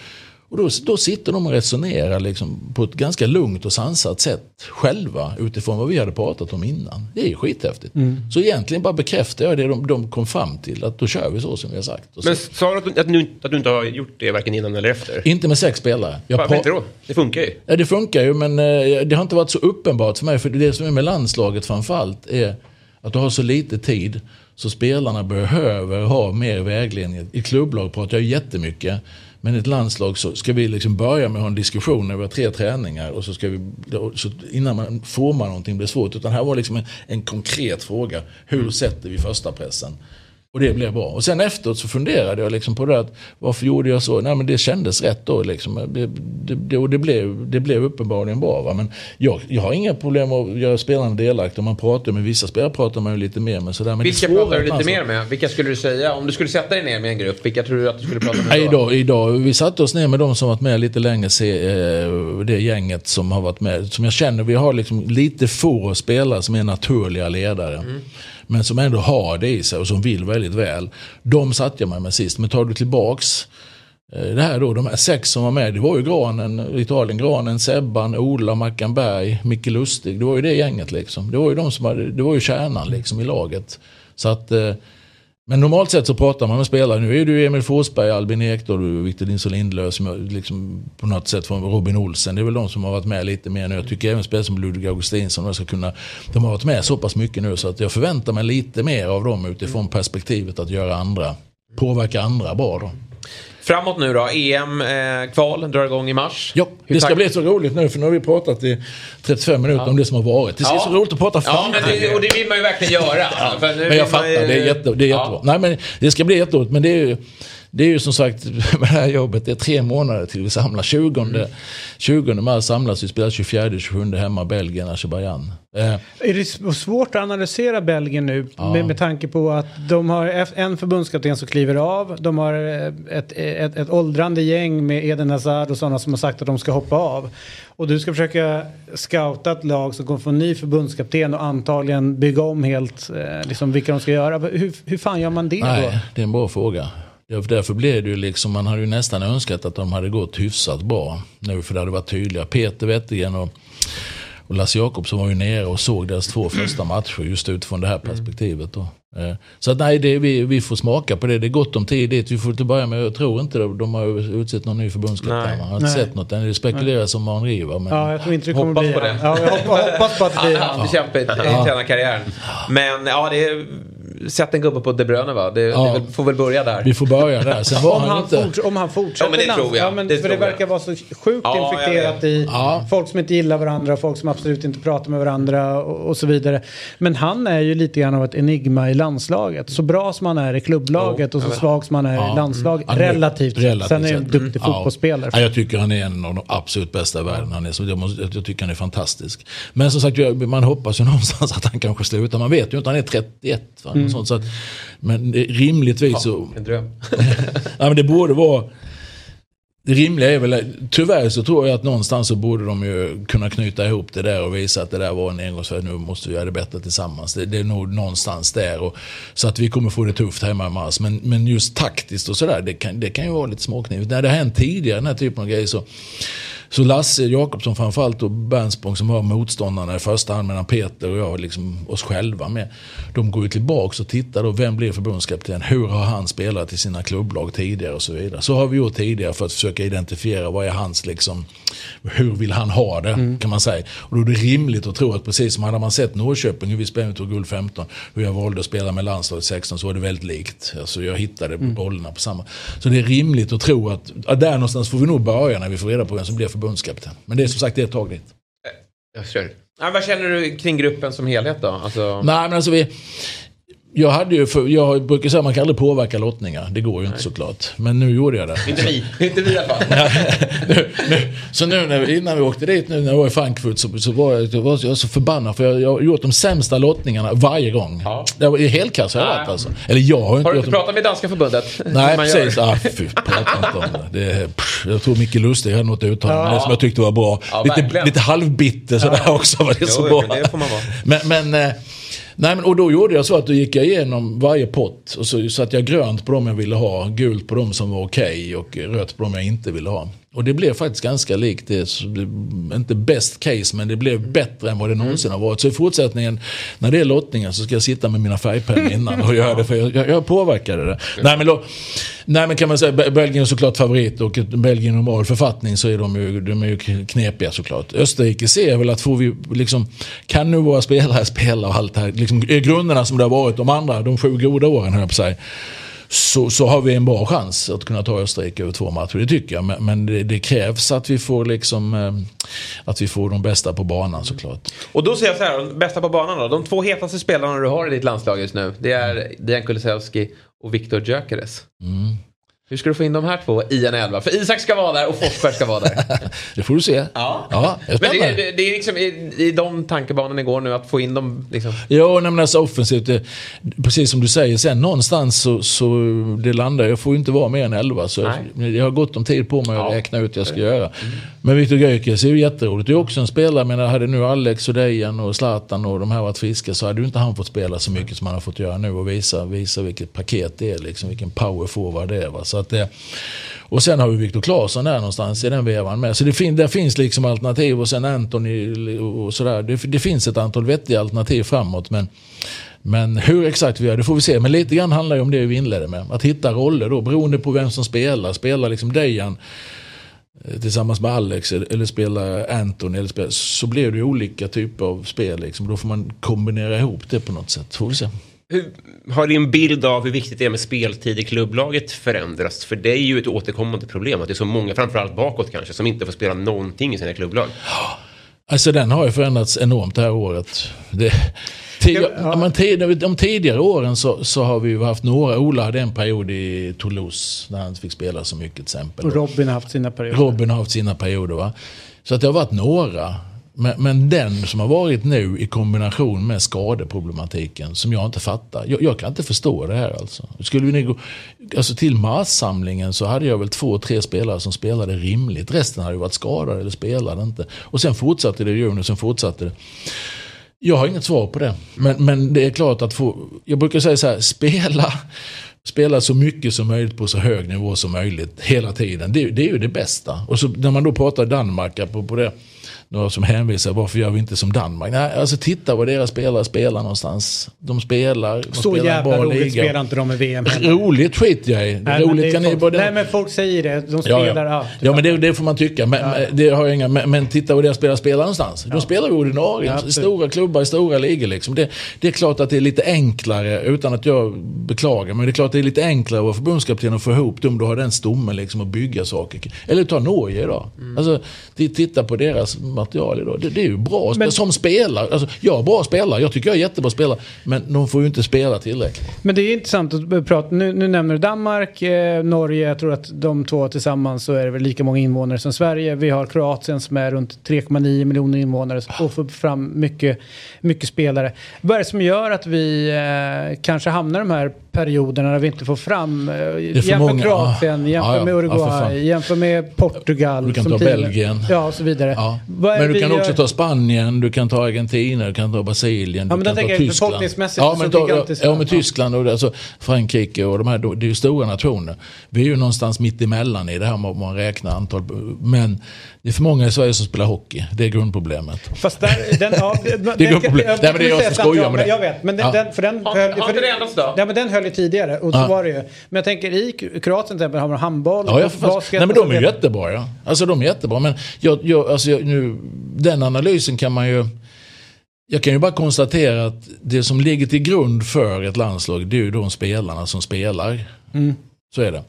och då, då sitter de och resonerar liksom på ett ganska lugnt och sansat sätt själva utifrån vad vi hade pratat om innan. Det är ju skithäftigt. Mm. Så egentligen bara bekräftar jag det de, de kom fram till, att då kör vi så som vi har sagt. Men sa du att, att, du, att du inte har gjort det varken innan eller efter? Inte med sex spelare. Varför inte då? Det funkar ju. Ja, det funkar ju, men eh, det har inte varit så uppenbart för mig. För det som är med landslaget framförallt är att du har så lite tid. Så spelarna behöver ha mer vägledning. I klubblag pratar jag jättemycket. Men ett landslag så ska vi liksom börja med att ha en diskussion över tre träningar och så ska vi, så innan man formar någonting blir svårt. Utan här var liksom en, en konkret fråga. Hur sätter vi första pressen? Och det blev bra. Och sen efteråt så funderade jag liksom på det att varför gjorde jag så? Nej men det kändes rätt då liksom. Det, det, det, och det blev, det blev uppenbarligen bra. Va? Men jag, jag har inga problem att göra spelarna delaktiga. Man pratar med vissa spelare pratar man ju lite mer med. Sådär. Men vilka pratar du lite mer med? Vilka skulle du säga? Om du skulle sätta dig ner med en grupp, vilka tror du att du skulle prata med då? Idag, idag, vi satte oss ner med de som varit med lite längre. Se, eh, det gänget som har varit med. Som jag känner, vi har liksom lite få spelare som är naturliga ledare. Mm men som ändå har det i sig och som vill väldigt väl. De satte jag mig med sist. Men tar du tillbaks eh, det här då, de här sex som var med, det var ju Granen, Italien, Granen, Sebban, Ola, Mackan Berg, Micke Lustig. Det var ju det gänget liksom. Det var ju de som hade, det var ju kärnan liksom i laget. Så att eh, men normalt sett så pratar man med spelare. Nu är du Emil Forsberg, Albin Ekdal, Victor Nilsson Lindelöf, liksom på något sätt från Robin Olsen. Det är väl de som har varit med lite mer nu. Jag tycker även spelare som Ludvig Augustinsson de ska kunna, de har varit med så pass mycket nu så att jag förväntar mig lite mer av dem utifrån perspektivet att göra andra, påverka andra bra då. Framåt nu då, EM-kval eh, drar igång i mars. Ja, Hur det ska bli så roligt nu för nu har vi pratat i 35 minuter ja. om det som har varit. Det ska ja. så roligt att prata framtid. Ja, men det, och det vill man ju verkligen göra. Ja. men jag fattar, ju... det är, jätte, det är jättebra. Nej, men det ska bli jätteroligt, men det är ju det är ju som sagt med [laughs] det här jobbet, det är tre månader till vi samlar. 20, mm. 20 mars samlas vi, spelar 24-27 hemma, Belgien, Azerbajdzjan. Eh. Är det svårt att analysera Belgien nu ja. med, med tanke på att de har en förbundskapten som kliver av, de har ett, ett, ett åldrande gäng med Eden Hazard och sådana som har sagt att de ska hoppa av. Och du ska försöka scouta ett lag som kommer få en ny förbundskapten och antagligen bygga om helt eh, liksom vilka de ska göra. Hur, hur fan gör man det Nej, då? Det är en bra fråga. Därför blev det ju liksom, man hade ju nästan önskat att de hade gått hyfsat bra. Nu för det hade varit tydliga. Peter Wettergren och, och Lasse Jakobsson var ju nere och såg deras två första matcher just utifrån det här perspektivet. Då. Eh, så att nej, det, vi, vi får smaka på det. Det är gott om tid dit. Vi får till börja med, jag tror inte det, de har utsett någon ny förbundskapten. Man har inte sett något än. Det spekuleras om Henri va. Men... Ja, jag tror inte det kommer hoppas bli på det. Ja, jag hoppas, på att det blir han. Ja, kämpigt i tränarkarriären. Men ja, det är sätt en gubbe på De Bruyne va? Det, ja. det får väl börja där. Vi får börja där. Sen om, han inte... forts om han fortsätter. Ja, men det tror jag. Ja, men det för det verkar jag. vara så sjukt ja, infekterat i ja. folk som inte gillar varandra, folk som absolut inte pratar med varandra och, och, så vidare. Men han är ju lite grann av ett enigma i landslaget. Så bra som han är i klubblaget och så svag som han är i landslaget. Mm. Relativt. relativt. Sen är han en duktig mm. fotbollsspelare. Ja, jag tycker han är en av de absolut bästa i världen. Han är så, jag, måste, jag tycker han är fantastisk. Men som sagt, man hoppas ju någonstans att han kanske slutar. Man vet ju inte, han är 31. Va? Mm. Sånt, så att, men rimligtvis ja, så... En dröm. [laughs] ja, men det borde vara... Det rimliga är väl, tyvärr så tror jag att någonstans så borde de ju kunna knyta ihop det där och visa att det där var en engångsfärd, nu måste vi göra det bättre tillsammans. Det, det är nog någonstans där. Och, så att vi kommer få det tufft hemma i mars. Men, men just taktiskt och sådär, det kan, det kan ju vara lite småknivigt. När det har hänt tidigare, den här typen av grejer så Så Lasse Jakobsson framförallt och Bernsborg som var motståndarna i första hand medan Peter och jag, liksom oss själva med. De går ju tillbaka och tittar då, vem blir förbundskapten? Hur har han spelat i sina klubblag tidigare och så vidare. Så har vi gjort tidigare för att försöka identifiera vad är hans liksom, hur vill han ha det kan man säga. Och då är det rimligt att tro att precis som hade man sett Norrköping, hur vi spelade, tog guld 15, hur jag valde att spela med landslaget 16 så var det väldigt likt. Alltså jag hittade bollarna på samma. Så det är rimligt att tro att, att där någonstans får vi nog börja när vi får reda på vem som blir förbundskapten. Men det är som sagt det är ett tag dit. Jag kör. Ja, vad känner du kring gruppen som helhet då? Alltså, Nej men alltså vi... Jag hade ju, för, jag brukar säga att man kan aldrig påverka lottningar. Det går ju inte såklart. Men nu gjorde jag det. inte vi. inte vi i alla fall. [laughs] nu, nu, så nu när vi, innan vi åkte dit, nu när jag var i Frankfurt, så, så var jag, jag var jag så förbannad. För jag, jag har gjort de sämsta lottningarna varje gång. Ja. Det var helt kass har jag Nej. varit alltså. Eller jag har inte Har du inte pratat med danska förbundet? [laughs] Nej, precis. Ah, fy, prata inte om det. det pff, jag tror Micke Lustig hade något uttalande Ja. som jag tyckte var bra. Ja, lite, verkligen. lite halvbitter sådär också. Var det så Jo, bra. men det får man vara. Men, men, eh, nej, men, och då gjorde jag så att då gick jag igenom varje pott. Och så satte jag grönt på dem jag ville ha, gult på dem som var okej och rött på dem jag inte ville ha. Och det blev faktiskt ganska likt det. Inte best case, men det blev bättre än vad det någonsin har varit. Så i fortsättningen, när det är lottningen, så ska jag sitta med mina färgpennor innan och göra det. För jag, jag, påverkade det. Nej men, då, nej men kan man säga, Be- Belgien är såklart favorit och Belgien i normal författning så är de ju, de är ju knepiga såklart. Österrike ser väl att får vi liksom, kan nu våra spelare spela och allt det här, liksom, är grunderna som det har varit de andra, de sju goda åren höll jag på att säga så, så har vi en bra chans att kunna ta Österrike över två matcher. Det tycker jag. Men, men det, det krävs att vi får liksom eh, att vi får de bästa på banan såklart. Och då säger jag så här, de bästa på banan då. De två hetaste spelarna du har i ditt landslag just nu. Det är Dejan Kulusevski och Viktor Gyökeres. Mm. Hur ska du få in de här två i en elva? För Isak ska vara där och Forsberg ska vara där. [laughs] Det får du se. Ja. ja Men det, det, det är liksom i, i de tankebanorna går nu att få in dem liksom. Jo, men alltså offensivt, det, precis som du säger, sen någonstans så, så det landar, jag får ju inte vara mer än 11. Så Nej. jag har gott om tid på mig att Ja. räkna ut vad jag ska göra. Men Viktor Gyökeres är ju jätteroligt. Det är också en spelare, men hade nu Alex och Dejan och Zlatan och de här varit friska så hade ju inte han fått spela så mycket som han har fått göra nu och visa, visa vilket paket det är, liksom, vilken power forward det är. Va? Så att det, och sen har vi Viktor Claesson där någonstans i den vevan med. Så det fin, där finns liksom alternativ och sen Anthony och sådär. Det, det finns ett antal vettiga alternativ framåt. Men, men hur exakt vi gör det får vi se. Men lite grann handlar ju om det vi inledde med. Att hitta roller då beroende på vem som spelar. Spelar liksom Dejan eh, tillsammans med Alex eller spelar Anthony eller spelar, så blir det ju olika typer av spel. Liksom. Då får man kombinera ihop det på något sätt. Får vi se. Hur, har din bild av hur viktigt det är med speltid i klubblaget förändrats? För det är ju ett återkommande problem att det är så många, framförallt bakåt kanske, som inte får spela någonting i sina klubblag. Alltså den har ju förändrats enormt det här året. Det, tid, ja. men tid, de tidigare åren så, så har vi ju haft några. Ola hade en period i Toulouse när han fick spela så mycket till exempel. Och Robin har haft sina perioder. Robin har haft sina perioder. Va? Så att det har varit några. Men, men den som har varit nu i kombination med skadeproblematiken som jag inte fattar. Jag, jag kan inte förstå det här alltså. Skulle vi nu gå, alltså till marssamlingen så hade jag väl två, tre spelare som spelade rimligt. Resten hade ju varit skadade eller spelade inte. Och sen fortsatte det i juni sen fortsatte det. Jag har inget svar på det. Men, men det är klart att få, jag brukar säga så här, spela, spela så mycket som möjligt på så hög nivå som möjligt hela tiden. Det, det är ju det bästa. Och så när man då pratar Danmark på, på det, några som hänvisar, varför gör vi inte som Danmark? Nej, alltså titta vad deras spelare spelar någonstans. De spelar, de Så spelar jävla roligt liga. spelar inte de i VM heller. Roligt skit jag i. Nej, Roligt kan ni folk, både... nej men folk säger det. De Ja, spelar... ja. Ja, ja men det, det får man tycka. Men, men det har jag inga, men, men titta vad deras spelare spelar någonstans. De spelar ju ordinarie Ja, i stora klubbar, i stora ligor. Liksom. Det, det är klart att det är lite enklare, utan att jag beklagar, men det är klart att det är lite enklare att vara förbundskapten och få ihop dem. Du har den stommen liksom att bygga saker. Eller ta Norge idag. Mm. Alltså, titta på deras material idag. Det, det är ju bra Men- som spelare. Alltså, jag är bra spelare, jag tycker jag är jättebra spelare. Men de får ju inte spela tillräckligt. Men det är intressant att prata. Nu, nu nämner du Danmark, eh, Norge. Jag tror att de två tillsammans så är det väl lika många invånare som Sverige. Vi har Kroatien som är runt 3,9 miljoner invånare och får fram mycket, mycket spelare. Vad är det som gör att vi eh, kanske hamnar i de här perioderna när vi inte får fram. eh, för Jämför många, Kroatien, ja. jämför Ja, ja. med Ja, Uruguay, fan. jämför med Portugal. Du kan ta. Belgien. Ja, och så vidare. Ja. Men du kan gör- också ta Spanien, du kan ta Argentina, du kan ta Brasilien, Ja, du men kan där ta jag Tyskland. befolkningsmässigt Ja, men, ta, ja, men. Tyskland och alltså Frankrike och de här, det är ju stora nationer. Vi är ju någonstans mitt emellan i det här med om man räknar antal. Men det är för många i Sverige som spelar hockey. Det är grundproblemet. Fast där, den, ja, Det [laughs] är problem. Nej, men det är jag som skojar med det. Jag vet, men den, Ja. den, för den höll, för ändrats då? Ja, men den höll ju tidigare och så Ja. var det ju. Men jag tänker i Kroatien till exempel har man handboll, Ja, jag fast, basket. nej men de är jättebra ja. Alltså de är jättebra. Men jag, jag, alltså, jag, nu, den analysen kan man ju... Jag kan ju bara konstatera att det som ligger till grund för ett landslag det är ju de spelarna som spelar. Mm. Så är det.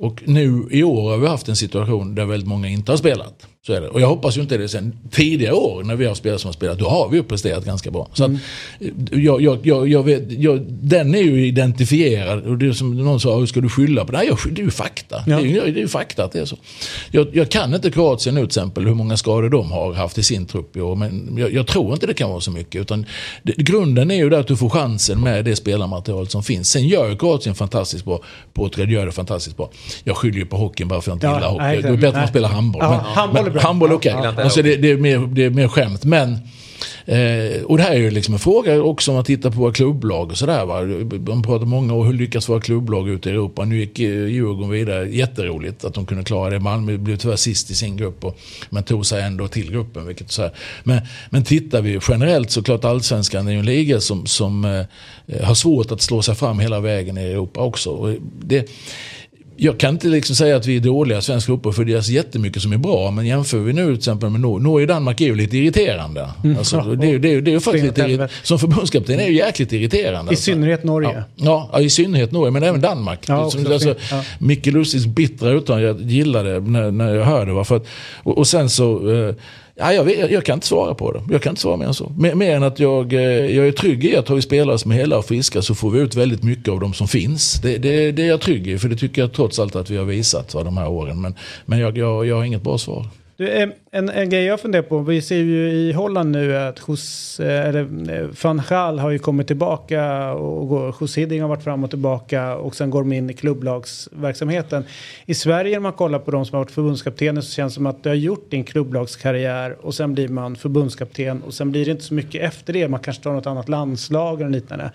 Och nu i år har vi haft en situation där väldigt många inte har spelat. Så är det. Och jag hoppas ju inte det sen. Tidigare år när vi har spelat som har spelat, då har vi ju presterat ganska bra. Så att, jag, jag, jag, jag vet, jag, den är ju identifierad. Och det är som någon sa, hur ska du skylla på det? Nej, jag, det är ju fakta. Ja. Det, är ju, det är ju fakta att det är så. Jag, jag kan inte Kroatien nu till exempel, hur många skador de har haft i sin trupp i år. Men jag, jag tror inte det kan vara så mycket. Utan det, grunden är ju där att du får chansen med det spelarmaterial som finns. Sen gör ju Kroatien fantastiskt bra. Portugal gör det fantastiskt bra. Jag skyller ju på hockeyn bara för att jag inte Ja, gillar nej, hockey. Det är bättre att man nej. spelar handboll. Ja, men, handboll bra. handboll okej. Ja. Alltså det, det, är mer, det är mer skämt. Men Eh, och det här är ju liksom en fråga också om man tittar på våra klubblag och sådär. De pratar många om hur lyckas våra klubblag ute i Europa. Nu gick eh, Djurgården vidare. Jätteroligt att de kunde klara det. Malmö blev tyvärr sist i sin grupp. Och, men tog sig ändå till gruppen. Vilket så här. Men, men tittar vi generellt så klart allsvenskan är ju en liga som, som eh, har svårt att slå sig fram hela vägen i Europa också. Och det, jag kan inte liksom säga att vi är dåliga svensk fotboll för det är jättemycket som är bra. Men jämför vi nu till exempel med Norge. Norge och Danmark är ju lite irriterande. Alltså, Ja, det, är ju- det, ju- det är ju faktiskt lite, som förbundskapten är ju jäkligt irriterande. I synnerhet Norge. Ja, ja, i synnerhet Norge, men även Danmark. Ja, Som- också, alltså, ja. Micke Lustigs bittra uttalande, jag gillade det när, när jag hörde det. För att, och, och sen så, eh, ja, jag, vet, jag kan inte svara på det. Jag kan inte svara mer än så. Mer, mer än att jag, eh, jag är trygg i att har vi spelare som är hela och friska så får vi ut väldigt mycket av de som finns. Det, det, det är jag trygg i, för det tycker jag trots allt att vi har visat va, de här åren. Men, men jag, jag, jag har inget bra svar. Du, eh, en, en grej jag funderar på, vi ser ju i Holland nu att Jos, eh, eller, eh, Van Gaal har ju kommit tillbaka och går, Hidding har varit fram och tillbaka och sen går de in i klubblagsverksamheten. I Sverige när man kollar på de som har varit förbundskaptener så känns det som att du har gjort din klubblagskarriär och sen blir man förbundskapten och sen blir det inte så mycket efter det. Man kanske tar något annat landslag eller liknande.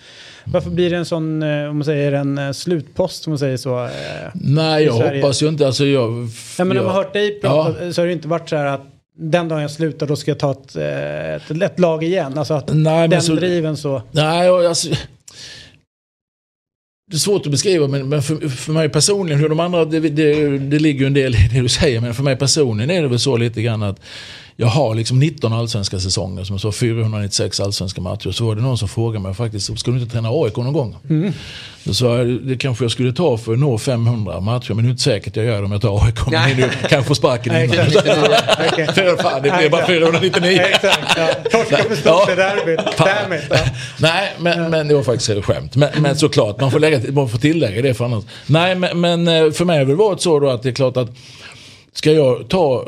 Varför blir det en sån, eh, om man säger en slutpost om man säger så? Nej, jag Sverige? hoppas ju inte. Alltså jag, Ja, men när man har hört dig prata så har det inte varit så här att den dagen jag slutar då ska jag ta ett, eh, ett, ett lag igen. Alltså att Nej, den så- driven så. Nej, alltså, det är svårt att beskriva, men, men för, för mig personligen, hur de andra, det, det, det ligger ju en del i det du säger, men för mig personligen är det väl så lite grann att jag har liksom 19 allsvenska säsonger, som jag sa, 496 allsvenska matcher. Så var det någon som frågade mig faktiskt, ska du inte träna AIK någon gång? Då sa jag, det kanske jag skulle ta för att nå 500 matcher, men det är inte säkert jag gör det om jag tar AIK. Men du kan få sparken innan. [laughs] För fan, det blir bara 499. Exakt, ja. Torska för stort i derbyt. Damn it. Ja. Nej, men, men det var faktiskt ett skämt. Men, men såklart, man får, lägga, man får tillägga det för annars. Nej, men, men eh, för mig har det varit så då att det är klart att Ska jag ta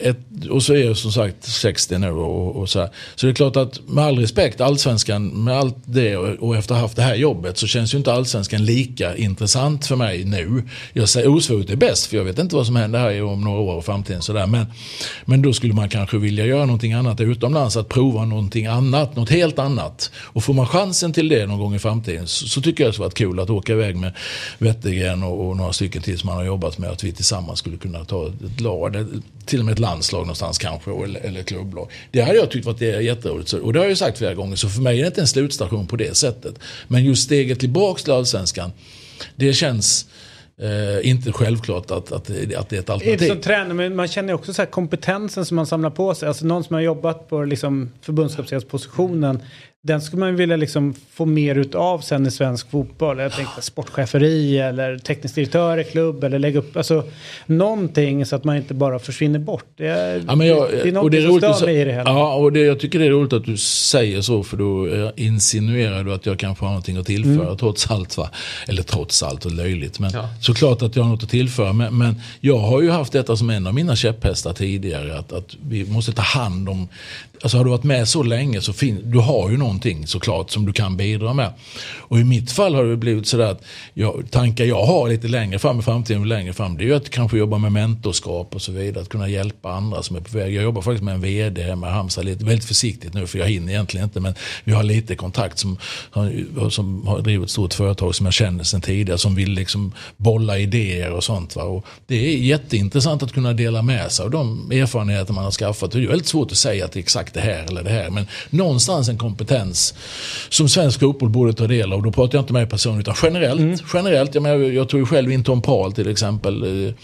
ett, och så är jag som sagt 60 nu och, och så här. Så det är klart att med all respekt, allsvenskan med allt det och, och efter att ha haft det här jobbet så känns ju inte allsvenskan lika intressant för mig nu. Jag säger osvuret är bäst för jag vet inte vad som händer här om några år och framtiden sådär. Men, men då skulle man kanske vilja göra någonting annat utomlands, att prova någonting annat, något helt annat. Och får man chansen till det någon gång i framtiden så, så tycker jag det skulle vara kul att åka iväg med Wettergren och, och några stycken till som man har jobbat med. Att vi tillsammans skulle kunna ta ett lag, till och med ett landslag någonstans kanske, eller, eller klubblag. Det hade jag tyckt varit det jätteroligt. Och det har jag ju sagt flera gånger, så för mig är det inte en slutstation på det sättet. Men just steget tillbaks till allsvenskan, det känns eh, inte självklart att, att, det- att det är ett Inte alternativ. som tränare, men man känner ju också så kompetensen som man samlar på sig. Alltså någon som har jobbat på liksom förbundskaptenspositionen. Den skulle man vilja liksom få mer utav sen i svensk fotboll. Jag tänkte sportcheferi eller teknisk direktör i klubb eller lägga upp, alltså någonting så att man inte bara försvinner bort. Det är, Ja, men jag, det är något och det är som stör mig i det hela. Ja, och det, jag tycker det är roligt att du säger så för då eh, insinuerar du att jag kanske har någonting att tillföra Mm. trots allt. Va? Eller trots allt och löjligt. Men såklart att jag har något att tillföra. Men, men jag har ju haft detta som en av mina käpphästar tidigare. Att, att vi måste ta hand om, alltså har du varit med så länge så fin, du har ju någonting såklart som du kan bidra med. Och i mitt fall har det blivit sådär att jag, tankar jag har lite längre fram i framtiden, längre fram, det är ju att kanske jobba med mentorskap och så vidare. Att kunna hjälpa andra som är på väg. Jag jobbar faktiskt med en VD hemma i Halmstad, lite, väldigt försiktigt nu för jag hinner egentligen inte. Men vi har lite kontakt som, som har drivit ett stort företag som jag känner sedan tidigare. Som vill liksom bolla idéer och sånt. Va? Och det är jätteintressant att kunna dela med sig av de erfarenheter man har skaffat. Det är väldigt svårt att säga att det är exakt det här eller det här. Men någonstans en kompetens som svensk fotboll borde ta del av. Då pratar jag inte med mig personligen utan generellt. Mm. generellt jag, menar, jag tog ju själv in Tom Paul till exempel. Eh,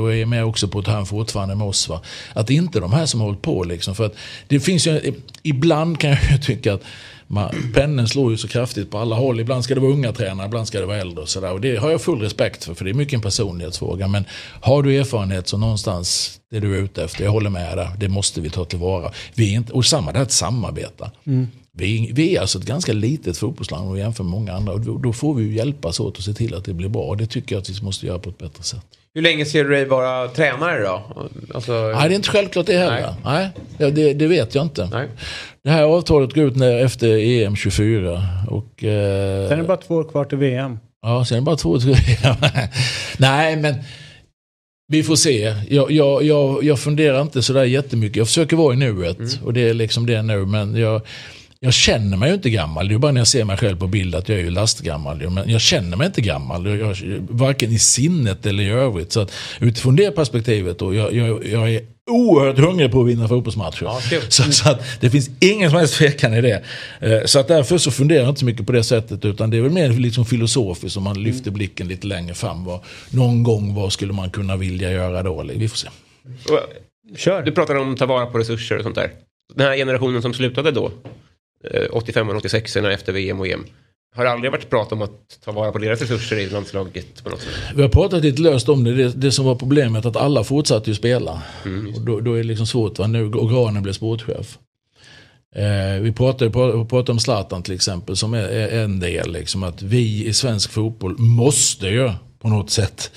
och är med också på ett hörn fortfarande med oss. Va? Att inte de här som har hållit på liksom. För att det finns ju, ibland kan jag ju tycka att man, pennen slår ju så kraftigt på alla håll. Ibland ska det vara unga tränare, ibland ska det vara äldre. Och, så där. och det har jag full respekt för, för det är mycket en personlighetsfråga. Men har du erfarenhet så någonstans det du är ute efter, jag håller med där, det måste vi ta tillvara. Vi är inte, och samma, det här att samarbeta. Mm. Vi, vi, är alltså ett ganska litet fotbollsland och jämför med många andra. Och då, då får vi hjälpas åt och se till att det blir bra. Och det tycker jag att vi måste göra på ett bättre sätt. Hur länge ser du dig vara tränare då? Alltså... Nej, det är inte självklart det heller. Nej. Nej det, det, vet jag inte. Nej. Det här avtalet går ut när, efter EM 24. Och, eh... Sen är det bara två år kvar till VM. Ja, sen är det bara två år till VM. [laughs] Nej, men vi får se. Jag, jag, jag, jag funderar inte sådär jättemycket. Jag försöker vara i nuet. Mm. Och det är liksom det nu. Men jag, jag känner mig ju inte gammal. Det är bara när jag ser mig själv på bild att jag är ju lastgammal. Men jag känner mig inte gammal. Jag, varken i sinnet eller i övrigt. Så att utifrån det perspektivet då. Jag, jag, jag är oerhört hungrig på att vinna fotbollsmatcher. Ja, så, så, att det finns ingen som helst tvekan i det. Eh, så att därför så funderar jag inte så mycket på det sättet. Utan det är väl mer liksom filosofiskt som man lyfter blicken lite längre fram. Vad, någon gång vad skulle man kunna vilja göra då? Vi får se. Kör. Du pratar om att ta vara på resurser och sånt där. Den här generationen som slutade då. 85 och 86 efter VM och EM. Har det aldrig varit prat om att ta vara på deras resurser i landslaget på något sätt? Vi har pratat lite löst om det. Det, det som var problemet att alla fortsatte ju spela. Mm, och då, då, är det liksom svårt. Va? Nu, och Granen blev sportchef. Eh, vi pratade, pratade om Zlatan till exempel som är, är en del. Liksom, att vi i svensk fotboll måste ju på något sätt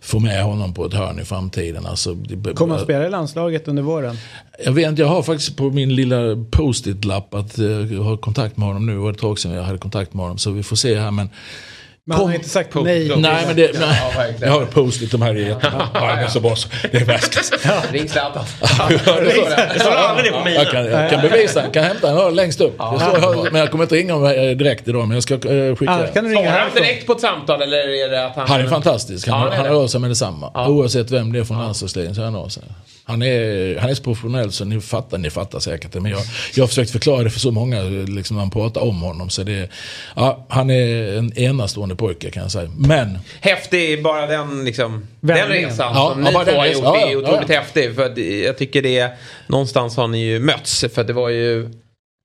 få med honom på ett hörn i framtiden. Alltså, Kommer han spela i landslaget under våren? Jag vet inte, jag har faktiskt på min lilla post-it-lapp att uh, ha kontakt med honom nu. Det var ett tag sedan jag hade kontakt med honom. Så vi får se här. Men men han har inte sagt nej. Nej, men det, nej. Ja, jag har post-it, de här är jättebra. Ja, det är så bra så. Det är värst. Ring Zlatan. Det står aldrig det på mina. Jag kan, jag kan bevisa, jag kan hämta den, har längst upp. Ja. Står, men jag kommer inte ringa honom eh, direkt idag, men jag ska uh, skicka. Ah, kan du ringa han direkt på ett samtal eller är det att han... Han är fantastisk, han, ja, han hör sig med detsamma. Ja. Oavsett vem det är från ja. landslagsledningen så han av sig. Han är, han är så professionell så ni fattar, ni fattar säkert det. Men jag, jag har försökt förklara det för så många liksom, när man pratar om honom. Så det, ja, han är en enastående pojke kan jag säga. Men... Häftig bara den, liksom, den resan ja, som ja, ni två har gjort. Ja, är otroligt ja, häftig. För jag tycker det, någonstans har ni ju mötts. För det var ju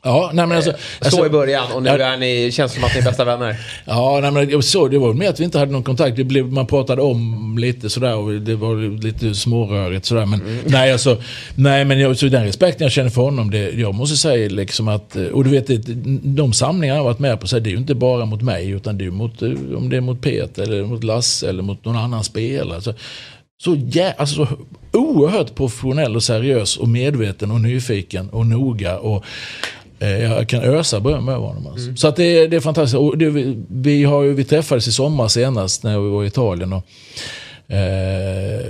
Ja, nej men alltså, så alltså, i början och nu ja, är ni, känns som att ni är bästa vänner. Ja, nej men så, det var mer att vi inte hade någon kontakt. Det blev, man pratade om lite sådär och det var lite smårörigt sådär. Men mm. nej, alltså, nej men jag, så den respekten jag känner för honom, det, jag måste säga liksom att, och du vet de samlingar jag har varit med på, så det är ju inte bara mot mig utan det är mot, om det är mot Peter eller mot Lasse eller mot någon annan spelare. Så, så, jä, alltså, så oerhört professionell och seriös och medveten och nyfiken och noga. Och Eh, jag kan ösa beröm över honom. Alltså. Mm. Så att det, det är fantastiskt. Och det, vi, har ju, vi träffades i sommar senast när vi var i Italien. Och, eh,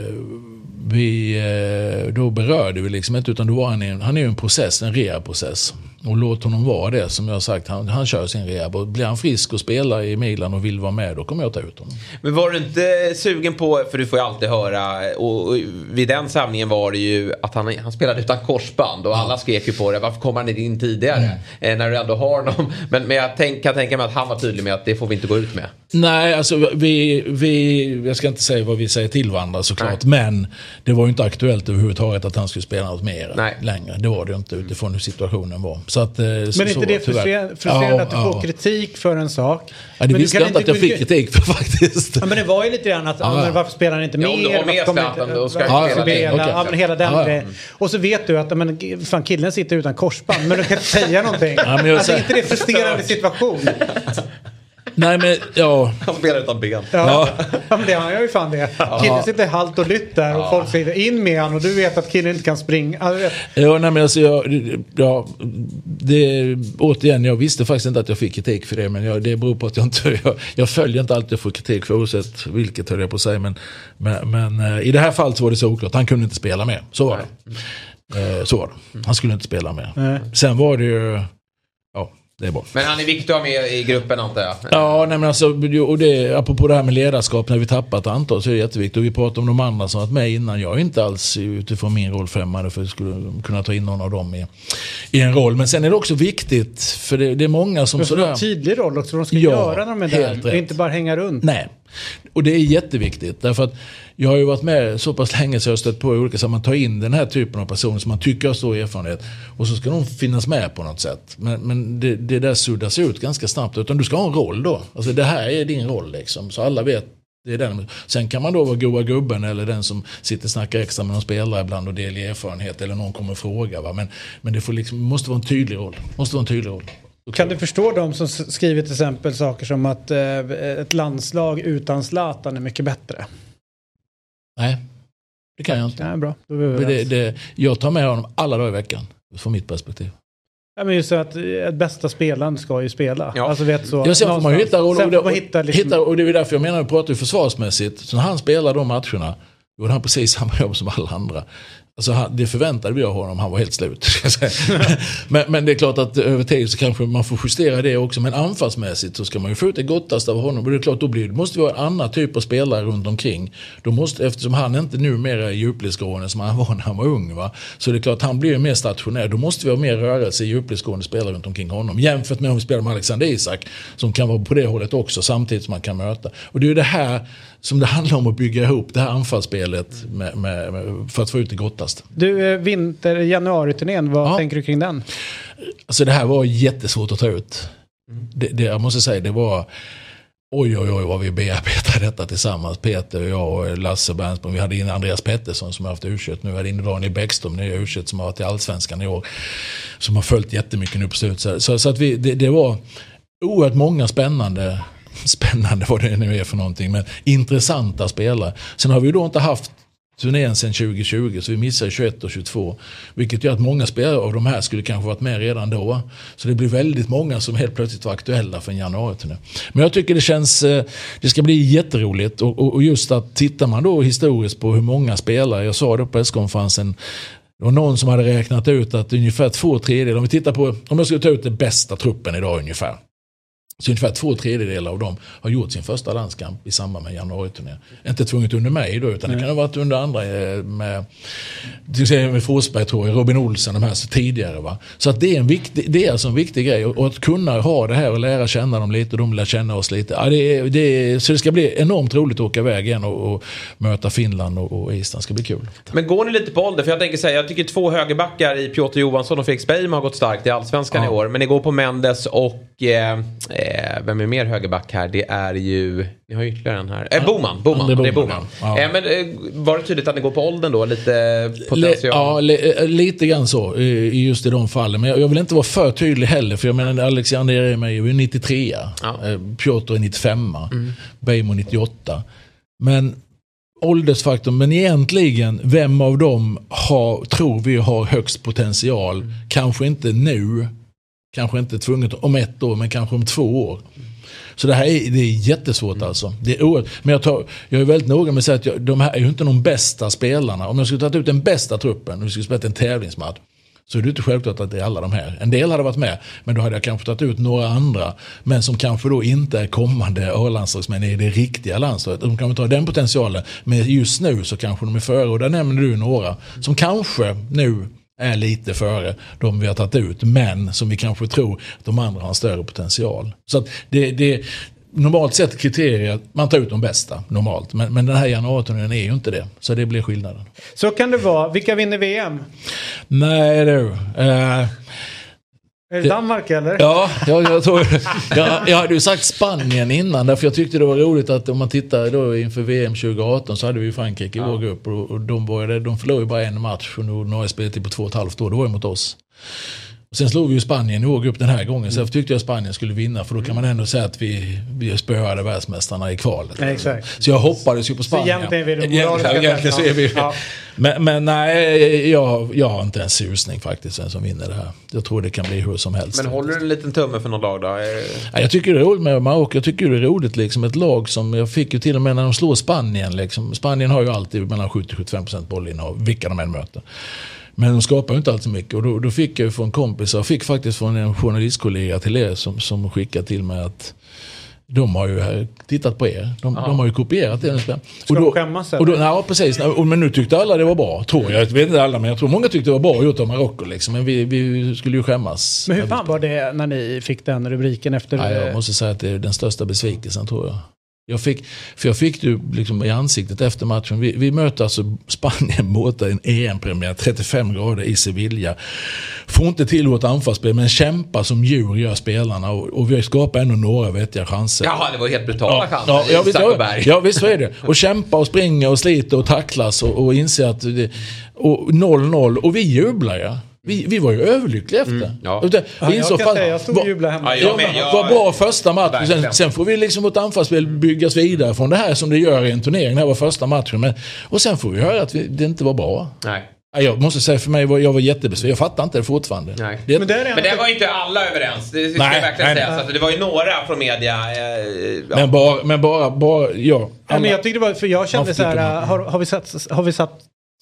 vi, eh, då berörde vi liksom inte, utan då var han, i, han är ju en process, en rehabprocess. Och låt honom vara det, som jag har sagt. Han, han kör sin rehab. Och blir han frisk och spelar i Milan och vill vara med, då kommer jag ta ut honom. Men var du inte sugen på, för du får ju alltid höra, och, och vid den samlingen var det ju att han, han spelade utan korsband. Och alla skrek ju på det, varför kommer han inte in tidigare? Mm. Eh, när du ändå har honom. Men, men jag tänk, kan tänka mig att han var tydlig med att det får vi inte gå ut med. Nej, alltså vi, vi jag ska inte säga vad vi säger till varandra såklart. Nej. Men det var ju inte aktuellt överhuvudtaget att han skulle spela något mer Nej. längre. Det var det ju inte utifrån hur situationen var. Så att, eh, men är inte det frustrerande, frustrerande ja, att du får kritik för en sak? Ja, det men visste jag inte att jag fick kritik för [laughs] faktiskt. Ja, men det var ju lite grann att, ja. men varför spelar han inte mer? Ja, om du har med Zlatan då ska ja, spela okay. ja, men hela den ja, grejen. Och så vet du att men, fan, killen sitter utan korsband, men du kan inte säga någonting. Ja, men jag alltså, är inte det frustrerande situation? [laughs] Nej men ja. Han spelar utan ben. Ja, ja [laughs] men det han gör ju fan det. Killen sitter halt och lytt där och folk säger in med han och du vet att killen inte kan springa. Ja. Ja, nej, men alltså, jag, ja, det, återigen, jag visste faktiskt inte att jag fick kritik för det. Men jag, det beror på att jag inte, jag, jag följer inte alltid jag får kritik för oavsett vilket höll jag på att säga. Men, men, men eh, i det här fallet så var det så oklart. Han kunde inte spela med. Så var det. Eh, så var det. Han skulle inte spela med. Nej. Sen var det ju, ja, det är bra. Men han är viktig att ha med i gruppen antar jag. Ja, nej men alltså, och det, apropå det här med ledarskap, när vi tappat antal så är det jätteviktigt. Och vi pratar om de andra som varit med innan. Jag är inte alls utifrån min roll främmande för att skulle kunna ta in någon av dem i, i en roll. Men sen är det också viktigt, för det, det är många som sådär... en tydlig roll också. Vad de ska Ja, göra när de är där. rätt. inte bara hänga runt. Nej. Och det är jätteviktigt. Därför att jag har ju varit med så pass länge så jag har stött på i olika sammanhang. Man tar in den här typen av personer som man tycker har stor erfarenhet. Och så ska de finnas med på något sätt. Men, men det, det där suddas ut ganska snabbt. Utan du ska ha en roll då. Alltså det här är din roll liksom. Så alla vet. Det är den. Sen kan man då vara goa gubben eller den som sitter och snackar extra med någon spelare ibland och delger erfarenhet. Eller någon kommer och frågar. Va? Men, men det får liksom, måste vara en tydlig roll. Måste vara en tydlig roll. Kan du förstå de som skriver till exempel saker som att eh, ett landslag utan Zlatan är mycket bättre? Nej, det kan jag inte. Ja, bra. Då är vi Men det, det, jag tar med honom alla dagar i veckan. Från mitt perspektiv. Ja, men just så att eh, bästa spelaren ska ju spela. Ja. Alltså vet så. Ja, sen får man ju hitta roller. Sen får man hitta liksom, hitta, och det är därför jag menar, vi pratar ju försvarsmässigt. Så när han spelar de matcherna, gjorde han precis samma jobb som alla andra. Alltså det förväntade vi av honom, han var helt slut. [laughs] men, men det är klart att över tid så kanske man får justera det också. Men anfallsmässigt så ska man ju få ut det gottaste av honom. Och det är klart, då blir, måste vi ha en annan typ av spelare runt omkring. Då måste, eftersom han inte numera är djupledsgående som han [laughs] var när han var ung. Va? Så det är klart, han blir ju mer stationär. Då måste vi ha mer rörelse i djupledsgående spelare runt omkring honom. Jämfört med om vi spelar med Alexander Isak. Som kan vara på det hållet också samtidigt som man kan möta. Och det är ju det här som det handlar om att bygga ihop. Det här anfallsspelet med, med, med, för att få ut det gottaste. Du, eh, vinter, januari-turnén, vad Ja. tänker du kring den? Alltså det här var jättesvårt att ta ut. Det, det, jag måste säga, det var... Oj, oj, oj vad vi bearbetade [laughs] detta tillsammans. Peter och jag och Lasse Bernsborg. Vi hade in Andreas Pettersson som har haft u Nu hade in Daniel Bäckström, nya u som har varit i Allsvenskan i år. Som har följt jättemycket nu på slutet. Så, så, så att vi, det, det var oerhört många spännande, spännande vad det nu är för någonting, men intressanta spelare. Sen har vi ju då inte haft turnén sedan 2020 så vi missar 21 och 22. Vilket gör att många spelare av de här skulle kanske varit med redan då. Så det blir väldigt många som helt plötsligt var aktuella för en januariturné. Men jag tycker det känns, eh, det ska bli jätteroligt och, och, och just att tittar man då historiskt på hur många spelare, jag sa det på presskonferensen, det var någon som hade räknat ut att ungefär två tredjedelar, om vi tittar på, om jag skulle ta ut den bästa truppen idag ungefär. Så ungefär två tredjedelar av dem har gjort sin första landskamp i samband med januariturnén. Inte tvunget under mig då, utan det kan ha varit under andra eh, med, till exempel med Forsberg tror jag, Robin Olsen, de här så tidigare. Va? Så att det är, en viktig, det är alltså en viktig grej. Och, och att kunna ha det här och lära känna dem lite och de lär känna oss lite. Ja, det är, det är, så det ska bli enormt roligt att åka iväg igen och, och möta Finland och, och Island. Det ska bli kul. Men går ni lite på ålder? För jag tänker säga, jag tycker två högerbackar i Piotr Johansson och Felix Beijmo har gått starkt i Allsvenskan Ja. i år. Men ni går på Mendes och eh, eh, vem är mer högerback här? Det är ju, ni har ju ytterligare en här. Eh, Boman, Boman, det är Boman, ja. Eh, men eh, var det tydligt att ni går på åldern då? Lite potential? ja, le, eh, lite grann så i just i de fallen. Men jag, jag vill inte vara för tydlig heller. För jag menar Alexander Jeremejeff är 93 Ja. Piotr är 95 Beijmo 98. Men åldersfaktorn, men egentligen vem av dem har, tror vi har högst potential? Kanske inte nu, kanske inte tvunget om ett år, men kanske om två år. Så det här är, det är jättesvårt alltså. Det är oerhört. Men jag, tar, jag är väldigt noga med att säga att jag, de här är ju inte de bästa spelarna. Om jag skulle tagit ut den bästa truppen och vi skulle spela en tävlingsmatch. Så är det inte självklart att det är alla de här. En del hade varit med, men då hade jag kanske tagit ut några andra. Men som kanske då inte är kommande A-landslagsmän i det riktiga landslaget. De kan inte ha den potentialen. Men just nu så kanske de är före. Och där nämner du några som kanske nu är lite före de vi har tagit ut. Men som vi kanske tror att de andra har en större potential. Så att det, det Normalt sett kriterier, man tar ut de bästa normalt. Men, men den här januariturnén är ju inte det. Så det blir skillnaden. Så kan det vara. Vilka vinner VM? Nej du. Eh, Är det Danmark eller? Ja, jag, jag, tror, jag, jag hade ju sagt Spanien innan därför jag tyckte det var roligt att om man tittar då inför VM 2018 så hade vi ju Frankrike i vår grupp och, och de, började, de förlorade ju bara en match och nu spelade till på två och ett halvt år, det var ju mot oss. Sen slog vi ju Spanien i år upp den här gången. Så jag tyckte jag Spanien skulle vinna. För då kan man ändå säga att vi, vi spöade världsmästarna i kvalet. Ja, exakt. Så jag hoppades ju på Spanien. egentligen är vi de Ja, moraliska så är vi Ja. [laughs] men, men nej, jag, jag har inte en susning faktiskt vem som vinner det här. Jag tror det kan bli hur som helst. Men håller du en liten tumme för något lag då? Ja, jag tycker det är roligt med Marocko. Jag tycker det är roligt liksom ett lag som jag fick ju till och med när de slår Spanien. Liksom. Spanien har ju alltid mellan 70-75% bollinnehav, vilka de än möter. Men de skapar ju inte alltid mycket. Och då, då fick jag från kompisar, och fick faktiskt från en journalistkollega till er som, som skickade till mig att de har ju tittat på er. De, de har ju kopierat er. Ska de skämmas, eller? och då, ja, precis. Och- Men nu tyckte alla det var bra, tror jag. Jag vet inte alla, men jag tror många tyckte det var bra gjort av Marocko. Liksom. Men vi, vi skulle ju skämmas. Men hur fan var det när ni fick den rubriken efter... Ja, jag måste säga att det är den största besvikelsen tror jag. Jag fick, för jag fick det liksom i ansiktet efter matchen. Vi, vi möter alltså Spanien [laughs] borta i en EM-premiär, 35 grader i Sevilla. Får inte till vårt anfallsspel, men kämpar som djur gör spelarna. Och, och vi skapar ändå några vettiga chanser. Jaha, det var helt brutala chanser Ja, ja, visst, ja, ja, visst så är det. Och kämpa och springa och slita och tacklas och, och inse att det, och 0-0 och vi jublar ja. Vi, vi var ju överlyckliga efter. ja. Det- Ja, vi jag insåg säga, jag stod och jublade hemma. Ja, Ja, men vad bra första match. Sen, sen får vi liksom vårt anfallsspel byggas vidare från det här som det gör i en turnering. Det här var första matchen. Men, och sen får vi höra att vi, det inte var bra. Nej. Ja, Jag måste säga för mig, var, jag var jättebesviken. Jag fattar inte det fortfarande. Nej. Det, Men där är Men det var inte alla överens. Det ska Nej, jag verkligen nej, säga. nej. Så att det var ju några från media. Eh, ja. men bara, men bara, bara ja. Ja, men alla- jag tyckte det var, för jag kände så här, man- har, har vi, sett, har vi satt,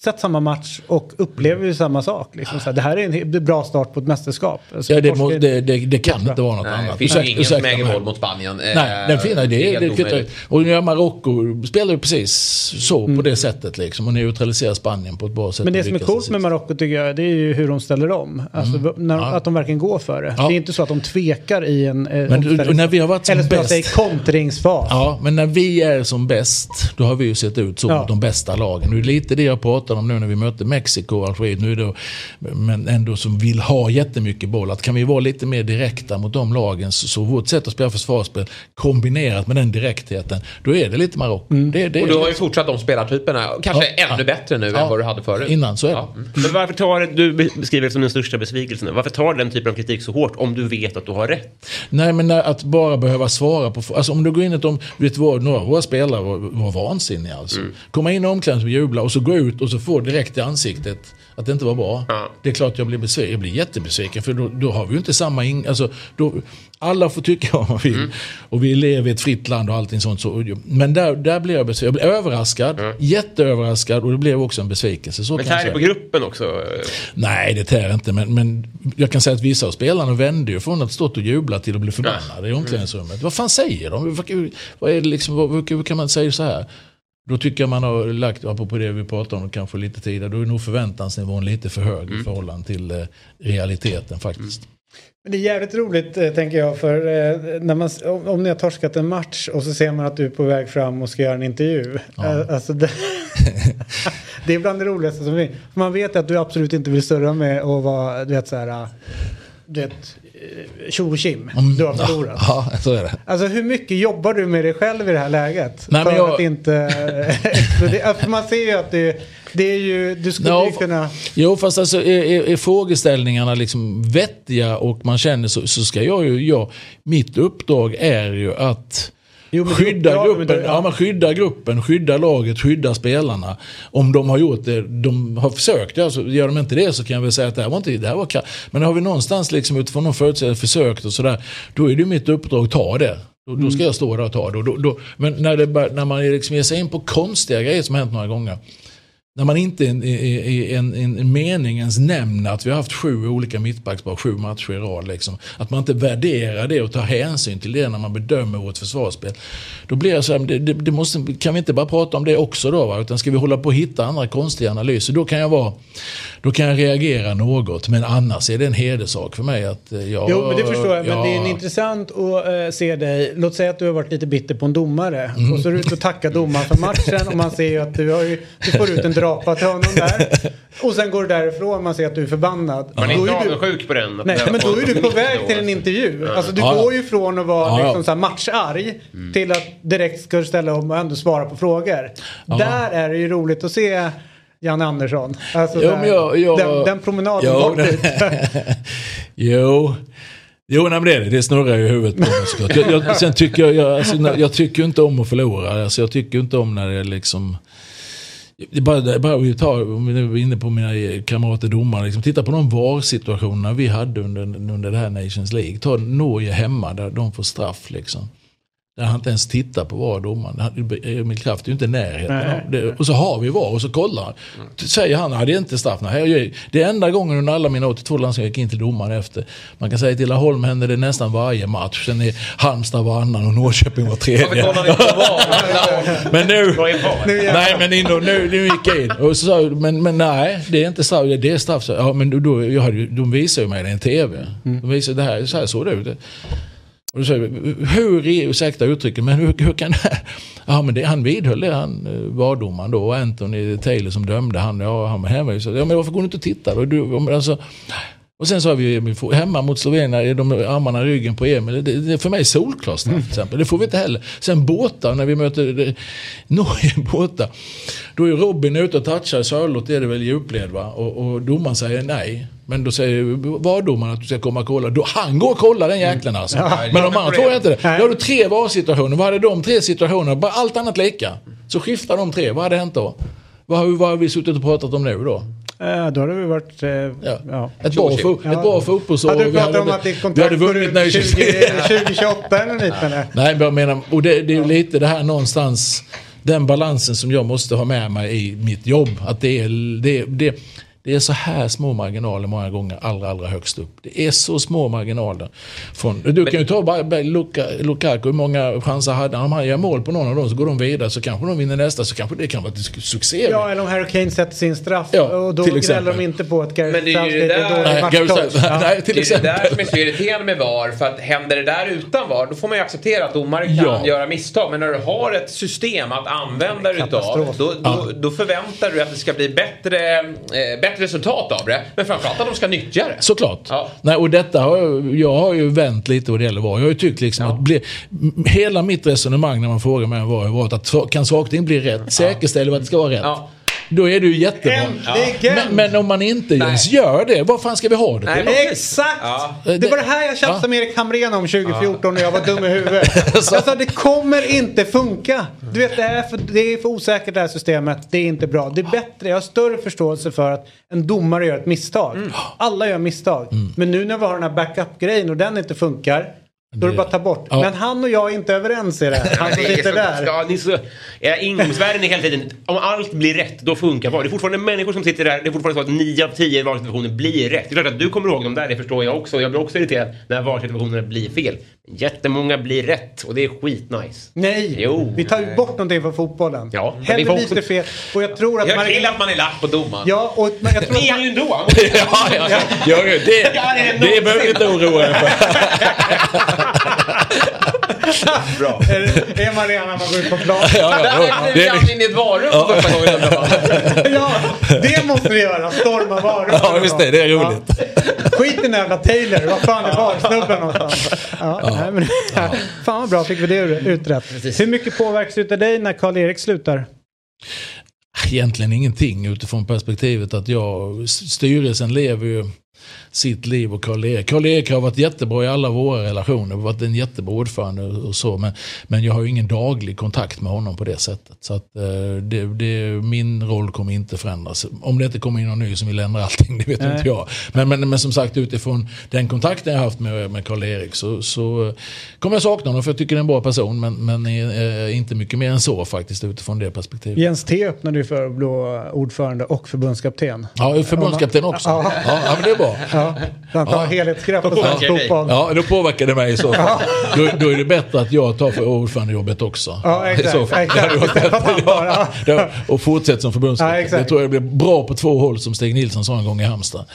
sett samma match och upplever vi samma sak? Liksom så här, det här är en bra start på ett mästerskap. Alltså, Ja, det, må, det, det, det kan inte vara något Nej, annat. det finns ju Ursäkta- ingen ursäkta som äger mål mot Spanien. Eh, Nej, den fina det, helt det, det, omöjligt. Och Marocko spelar ju precis så på det sättet liksom. Och neutraliserar Spanien på ett bra sätt. Mm. Men det som är coolt med. Marocko tycker jag, det är ju hur de ställer om. Alltså, v- när, Ja. Att de verkligen går för det. Ja. Det är inte så att de tvekar i en eh, Men när vi har varit som Eller som jag säger, kontringsfas. Ja, men när vi är som bäst, då har vi ju sett ut som Ja. de bästa lagen. Och det är lite det jag pratar om nu när vi möter Mexiko och Algeriet. Nu är det, men ändå som vill ha jättemycket boll. Att kan vi vara lite mer direkta mot de lagen så, så vårt sätt att spela försvarsspel kombinerat med den direktheten, då är det lite Marocko. Mm. Det, det Och är du har ju fortsatt de spelartyperna. Kanske Ja, ännu ja. bättre nu Ja. än vad du hade förut. Innan så är det. Ja. mm. Men varför tar du beskriver det som den största besvikelsen? Varför tar du den typen av kritik så hårt om du vet att du har rätt? Nej men att bara behöva svara på... Alltså om du går in i ett om... Vet du vad, några av våra spelare var, var vansinniga alltså. Komma in i omklädningsrummet och jubla och så gå ut och så få direkt i ansiktet att det inte var bra. Ja. Det är klart jag blir besviken. Jag blir jättebesviken för då, då har vi ju inte samma... In, alltså, då, alla får tycka [laughs] vad man vill. Och vi lever i ett fritt land och allting sånt. Så, men där, där blev jag besviken. Jag blev överraskad. Jätteöverraskad och det blev också en besvikelse. Så Men tär det på gruppen också? Nej, det tär inte. Men, men jag kan säga att vissa av spelarna vände ju från att stått och jubla till att bli förbannade i omklädningsrummet. Vad fan säger de? Vad, vad är det liksom, vad, hur kan man säga så här? Då tycker jag man har lagt, apropå det vi pratade om kanske lite tidigare, då är nog förväntansnivån lite för hög i förhållande till eh, realiteten faktiskt. Men det är jävligt roligt eh, tänker jag för eh, när man, om, om ni har torskat en match och så ser man att du är på väg fram och ska göra en intervju. Eh, [laughs] alltså det, [laughs] det är bland det roligaste som finns. Man vet att du absolut inte vill surra med och vara, du vet så här, du vet, eh, tjo och tjim. Du har förlorat. Ja, så är det. Alltså hur mycket jobbar du med dig själv i det här läget? Nej, för men jag- att inte? [laughs] För man ser ju att det, det är ju, du skulle Ja, ju kunna... Jo, fast alltså är, är, är frågeställningarna liksom vettiga och man känner så, så ska jag ju, jag, mitt uppdrag är ju att Jo, skydda men gruppen, ja. men skydda gruppen, skydda laget, skydda spelarna. Om de har gjort det, de har försökt, alltså, gör de inte det så kan jag väl säga att det här var inte, det här var ka- Men har vi någonstans liksom utifrån de förutsättningarna försökt och sådär, då är det mitt uppdrag att ta det. Då, då ska jag stå där och ta det. Då, då, men när, det, när man liksom ger sig in på konstiga grejer som har hänt några gånger. När man inte i en, en, en, en mening ens nämner att vi har haft sju olika mittbackspar, sju matcher i rad. Liksom. Att man inte värderar det och tar hänsyn till det när man bedömer vårt försvarsspel. Då blir jag så här, det, det, det måste, kan vi inte bara prata om det också då? Va? Utan ska vi hålla på att hitta andra konstiga analyser, då kan jag vara, då kan jag reagera något. Men annars är det en hederssak för mig att eh, jag... Jo, men det förstår jag. Men det är en jag- intressant att eh, se dig. Låt säga att du har varit lite bitter på en domare. Mm. Och så är du ute och tackar domaren för matchen. Och man ser ju att du, har ju, du får ut en [laughs] drapa till honom där. [laughs] Och sen går du därifrån man ser att du är förbannad. Man är Då inte är du, avundsjuk på den? nej, men då är du på väg till en intervju. Alltså du går ju från att vara liksom så här matcharg till att direkt ska du ställa om och ändå svara på frågor. Där är det ju roligt att se Jan Andersson. Alltså Ja, där, men jag- jag- den, den promenaden Ja, bort dit. [laughs] Jo. Jo, nej, men det är det. Det snurrar ju i huvudet på mig såklart. Jag, jag, sen tycker jag, jag, alltså, jag tycker inte om att förlora. Alltså, jag tycker inte om när det är liksom... Det är bara, det är bara vi tar, om vi nu är inne på mina kamrater domare, liksom, titta på de VAR-situationerna vi hade under, under det här Nations League. Ta Norge hemma där de får straff liksom. Där han inte ens tittar på VAR-domaren. Han- Emil Kraft är ju inte i närheten Nej. det. Och så har vi VAR och så kollar han. Säger han, nej det är inte straff. Nej, det är enda gången under alla mina 82 landslag jag gick in till domaren efter. Man kan säga att i Laholm händer det nästan varje match. Sen är Halmstad varannan och Norrköping var tredje. VAR? [laughs] Men nu... VAR? Nej men in, nu, nu gick jag in. Och så, sa jag, men, men nej, det är inte straff. Det är straff. Ja men då, då, jag hade, de visar ju mig det i en TV. De visar det här, så här såg det ut. Och då säger vi, hur, ursäkta uttrycket, men hur, hur kan det här? Ja men det, han vidhöll det, han eh, VAR-domaren då, och Anthony Taylor som dömde, han, ja, han var hemma. Ja men varför går du inte och tittar? Och, du, alltså, och sen så har vi Emil hemma mot Slovenien, är de armarna i ryggen på Emil. Det, det är för mig solklart straff till exempel. Det får vi inte heller. Sen båtar, när vi möter eh, Norge [laughs] båtar. Då är Robin ute och touchar, Sörlott är det väl i djupled va? Och, och domaren säger nej. Men då säger VAR-domaren att du ska komma och kolla. Då, han går och kollar den jäkeln alltså. Men de andra tror jag inte det. Då har du tre VAR-situationer. Vad hade de tre situationerna? Bara allt annat lika. Så skiftar de tre. Vad hade hänt då? Vad har, vi- vad har vi suttit och pratat om nu då? Eh, då hade vi varit... Eh, ja. Ja. Ett, bra, fo- Ja. ett bra fotbollsår. Hade du pratat om att ditt kontrakt går ut Nations 20, League. 2028 eller liknande? Nej, men jag menar, och det, det är ju lite det här någonstans, den balansen som jag måste ha med mig i mitt jobb. Att det är, det, det, det är så här små marginaler många gånger allra, allra högst upp. Det är så små marginaler. Från, du kan ju ta bara, bara Luka, Lukaku, hur många chanser hade han? Om han gör mål på någon av dem så går de vidare, så kanske de vinner nästa, så kanske det kan vara ett succé. Ja, eller om Harry Kane sätter sin straff Ja, och då gnäller exempel. de inte på att Gareth Men det är ju Southgate det är där- dålig Nej, matchcoach. Ja. nej, till Det är det där exempel. som är så irriterande med VAR. För att händer det där utan VAR, då får man ju acceptera att domare kan Ja. göra misstag. Men när du har ett system att använda dig utav, då, då, då förväntar du att det ska bli bättre, eh, bättre resultat av det. Men framförallt att de ska nyttja det. Såklart. Ja. Nej, och detta har jag, jag har ju vänt lite vad det gäller VAR. Jag har ju tyckt liksom att bli, hela mitt resonemang när man frågar mig VAR har varit att kan saker bli rätt? Säkerställer vi att det ska vara rätt? Ja. Då är det ju jättebra. Äntligen! Men, men om man inte ens gör det, vad fan ska vi ha det Nej, till? men- Exakt! Ja. Det var det här jag tjafsade med Erik Hamrén om 2014 när jag var dum i huvudet. [laughs] Jag sa det kommer inte funka. Du vet det är, för, det är för osäkert det här systemet. Det är inte bra. Det är bättre. Jag har större förståelse för att en domare gör ett misstag. Alla gör misstag. Men nu när vi har den här backup-grejen och den inte funkar. Då är det bara att ta bort. Ja. Men han och jag är inte överens i det. [laughs] Han som Det är sitter där. Ja, ni är så, era ingångsvärden är hela tiden, om allt blir rätt, då funkar VAR. Det är fortfarande människor som sitter där, det är fortfarande så att 9 av 10 VAR-situationer blir rätt. Det är klart att du kommer ihåg dem där, det förstår jag också. Jag blir också irriterad när VAR-situationerna blir fel. Jättemånga blir rätt och det är skitnice. Nej, Jo. vi tar ju bort någonting från fotbollen. Ja, Hellre lite också- fel. Och jag tror att Jag man... vill att man är lack på domaren. Ja, och jag tror Det att är man... han ju ändå! [laughs] Ja, ja, ja. ja, det, det är det behöver du inte oroa dig för. [laughs] [laughs] Bra. Är, är man redan när man går ut på plan? Ja, ja, ja. Det, han in i ett för första gången. [laughs] Ja, det måste vi göra. Storma varor. Ja, visst är det. Det är roligt. Skit i den jävla Taylor. Vad fan är VAR-snubben någonstans? Ja, Nej, men, [laughs] Fan vad bra fick vi det utrett. Hur mycket påverkas utav dig när Karl-Erik slutar? Egentligen ingenting utifrån perspektivet att jag, styrelsen lever ju sitt liv och Karl-Erik. Karl-Erik har varit jättebra i alla våra relationer, varit en jättebra ordförande och så. Men, men jag har ju ingen daglig kontakt med honom på det sättet. Så att, eh, det, det, min roll kommer inte förändras. Om det inte kommer in någon ny som vill ändra allting, det vet Nej. inte jag. Men, men, men som sagt utifrån den kontakten jag har haft med, med Karl-Erik så, så eh, kommer jag sakna honom för jag tycker det är en bra person. Men, men eh, inte mycket mer än så faktiskt utifrån det perspektivet. Jens T öppnade ju för att bli ordförande och förbundskapten. Ja, förbundskapten också. Ja, ja, men det är bra. Ja, han tar helhetsgrepp på svensk fotboll. Ja, då påverkar det mig i så fall. Då, då är det bättre att jag tar för ordförandejobbet också. Ja, exakt, I så fall. exakt. Ja, och fortsätt som Ja, förbundskapten. exakt. det tror jag blir bra på två håll som Stig Nilsson sa en gång i Halmstad. Ja,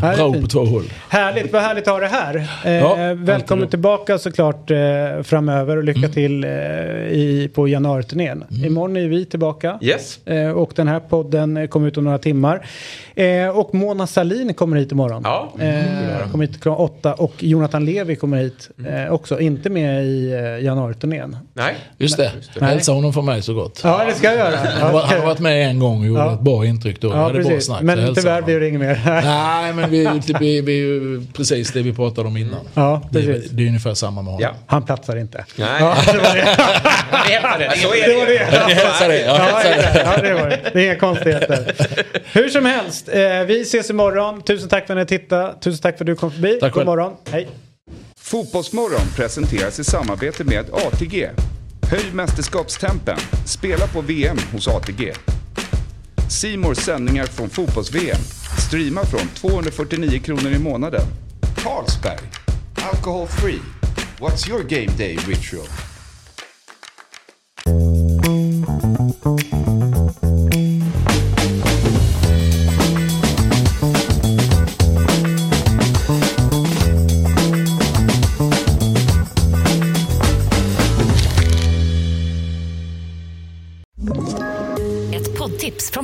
det är Bra på två håll. Härligt, vad härligt att ha det här. Eh, Ja, välkommen tillbaka såklart eh, framöver och lycka Mm. till eh, i, på januariturnén. Imorgon är vi tillbaka. Yes. Eh, och den här podden kommer ut om några timmar. Eh, och Mona Salin kommer hit imorgon. Ja, Eh, kommer hit klockan åtta och Jonathan Levi kommer hit eh, också. Inte med i eh, januariturnén. Nej. Just det. Hälsa honom från mig så gott. Ja, det ska jag göra. Han var- han har varit med en gång och gjorde Ja. ett bra intryck då. Ja, hade bra snack. Men tyvärr blir det inget mer. [laughs] Nej, men vi, vi, vi är ju precis det vi pratade om innan. Ja, Det är, precis. det är ungefär samma med honom. Ja. Han platsar inte. Nej. Ja, det var det. [laughs] Vi hälsar det. Så är Det var det. det. Ni hälsar det. Ja, det. det var det. Det är inga konstigheter. Hur som helst, eh, vi ses imorgon. Tusen tack för att ni tittade. Tusen tack för att du kom förbi. Tack God morgon. Hej. Fotbollsmorgon presenteras i samarbete med ATG. Höj mästerskapstempen. Spela på VM hos ATG. Simors sändningar från fotbolls-VM. Streama från 249 kronor i månaden. Carlsberg. Alcohol free. What's your game day ritual?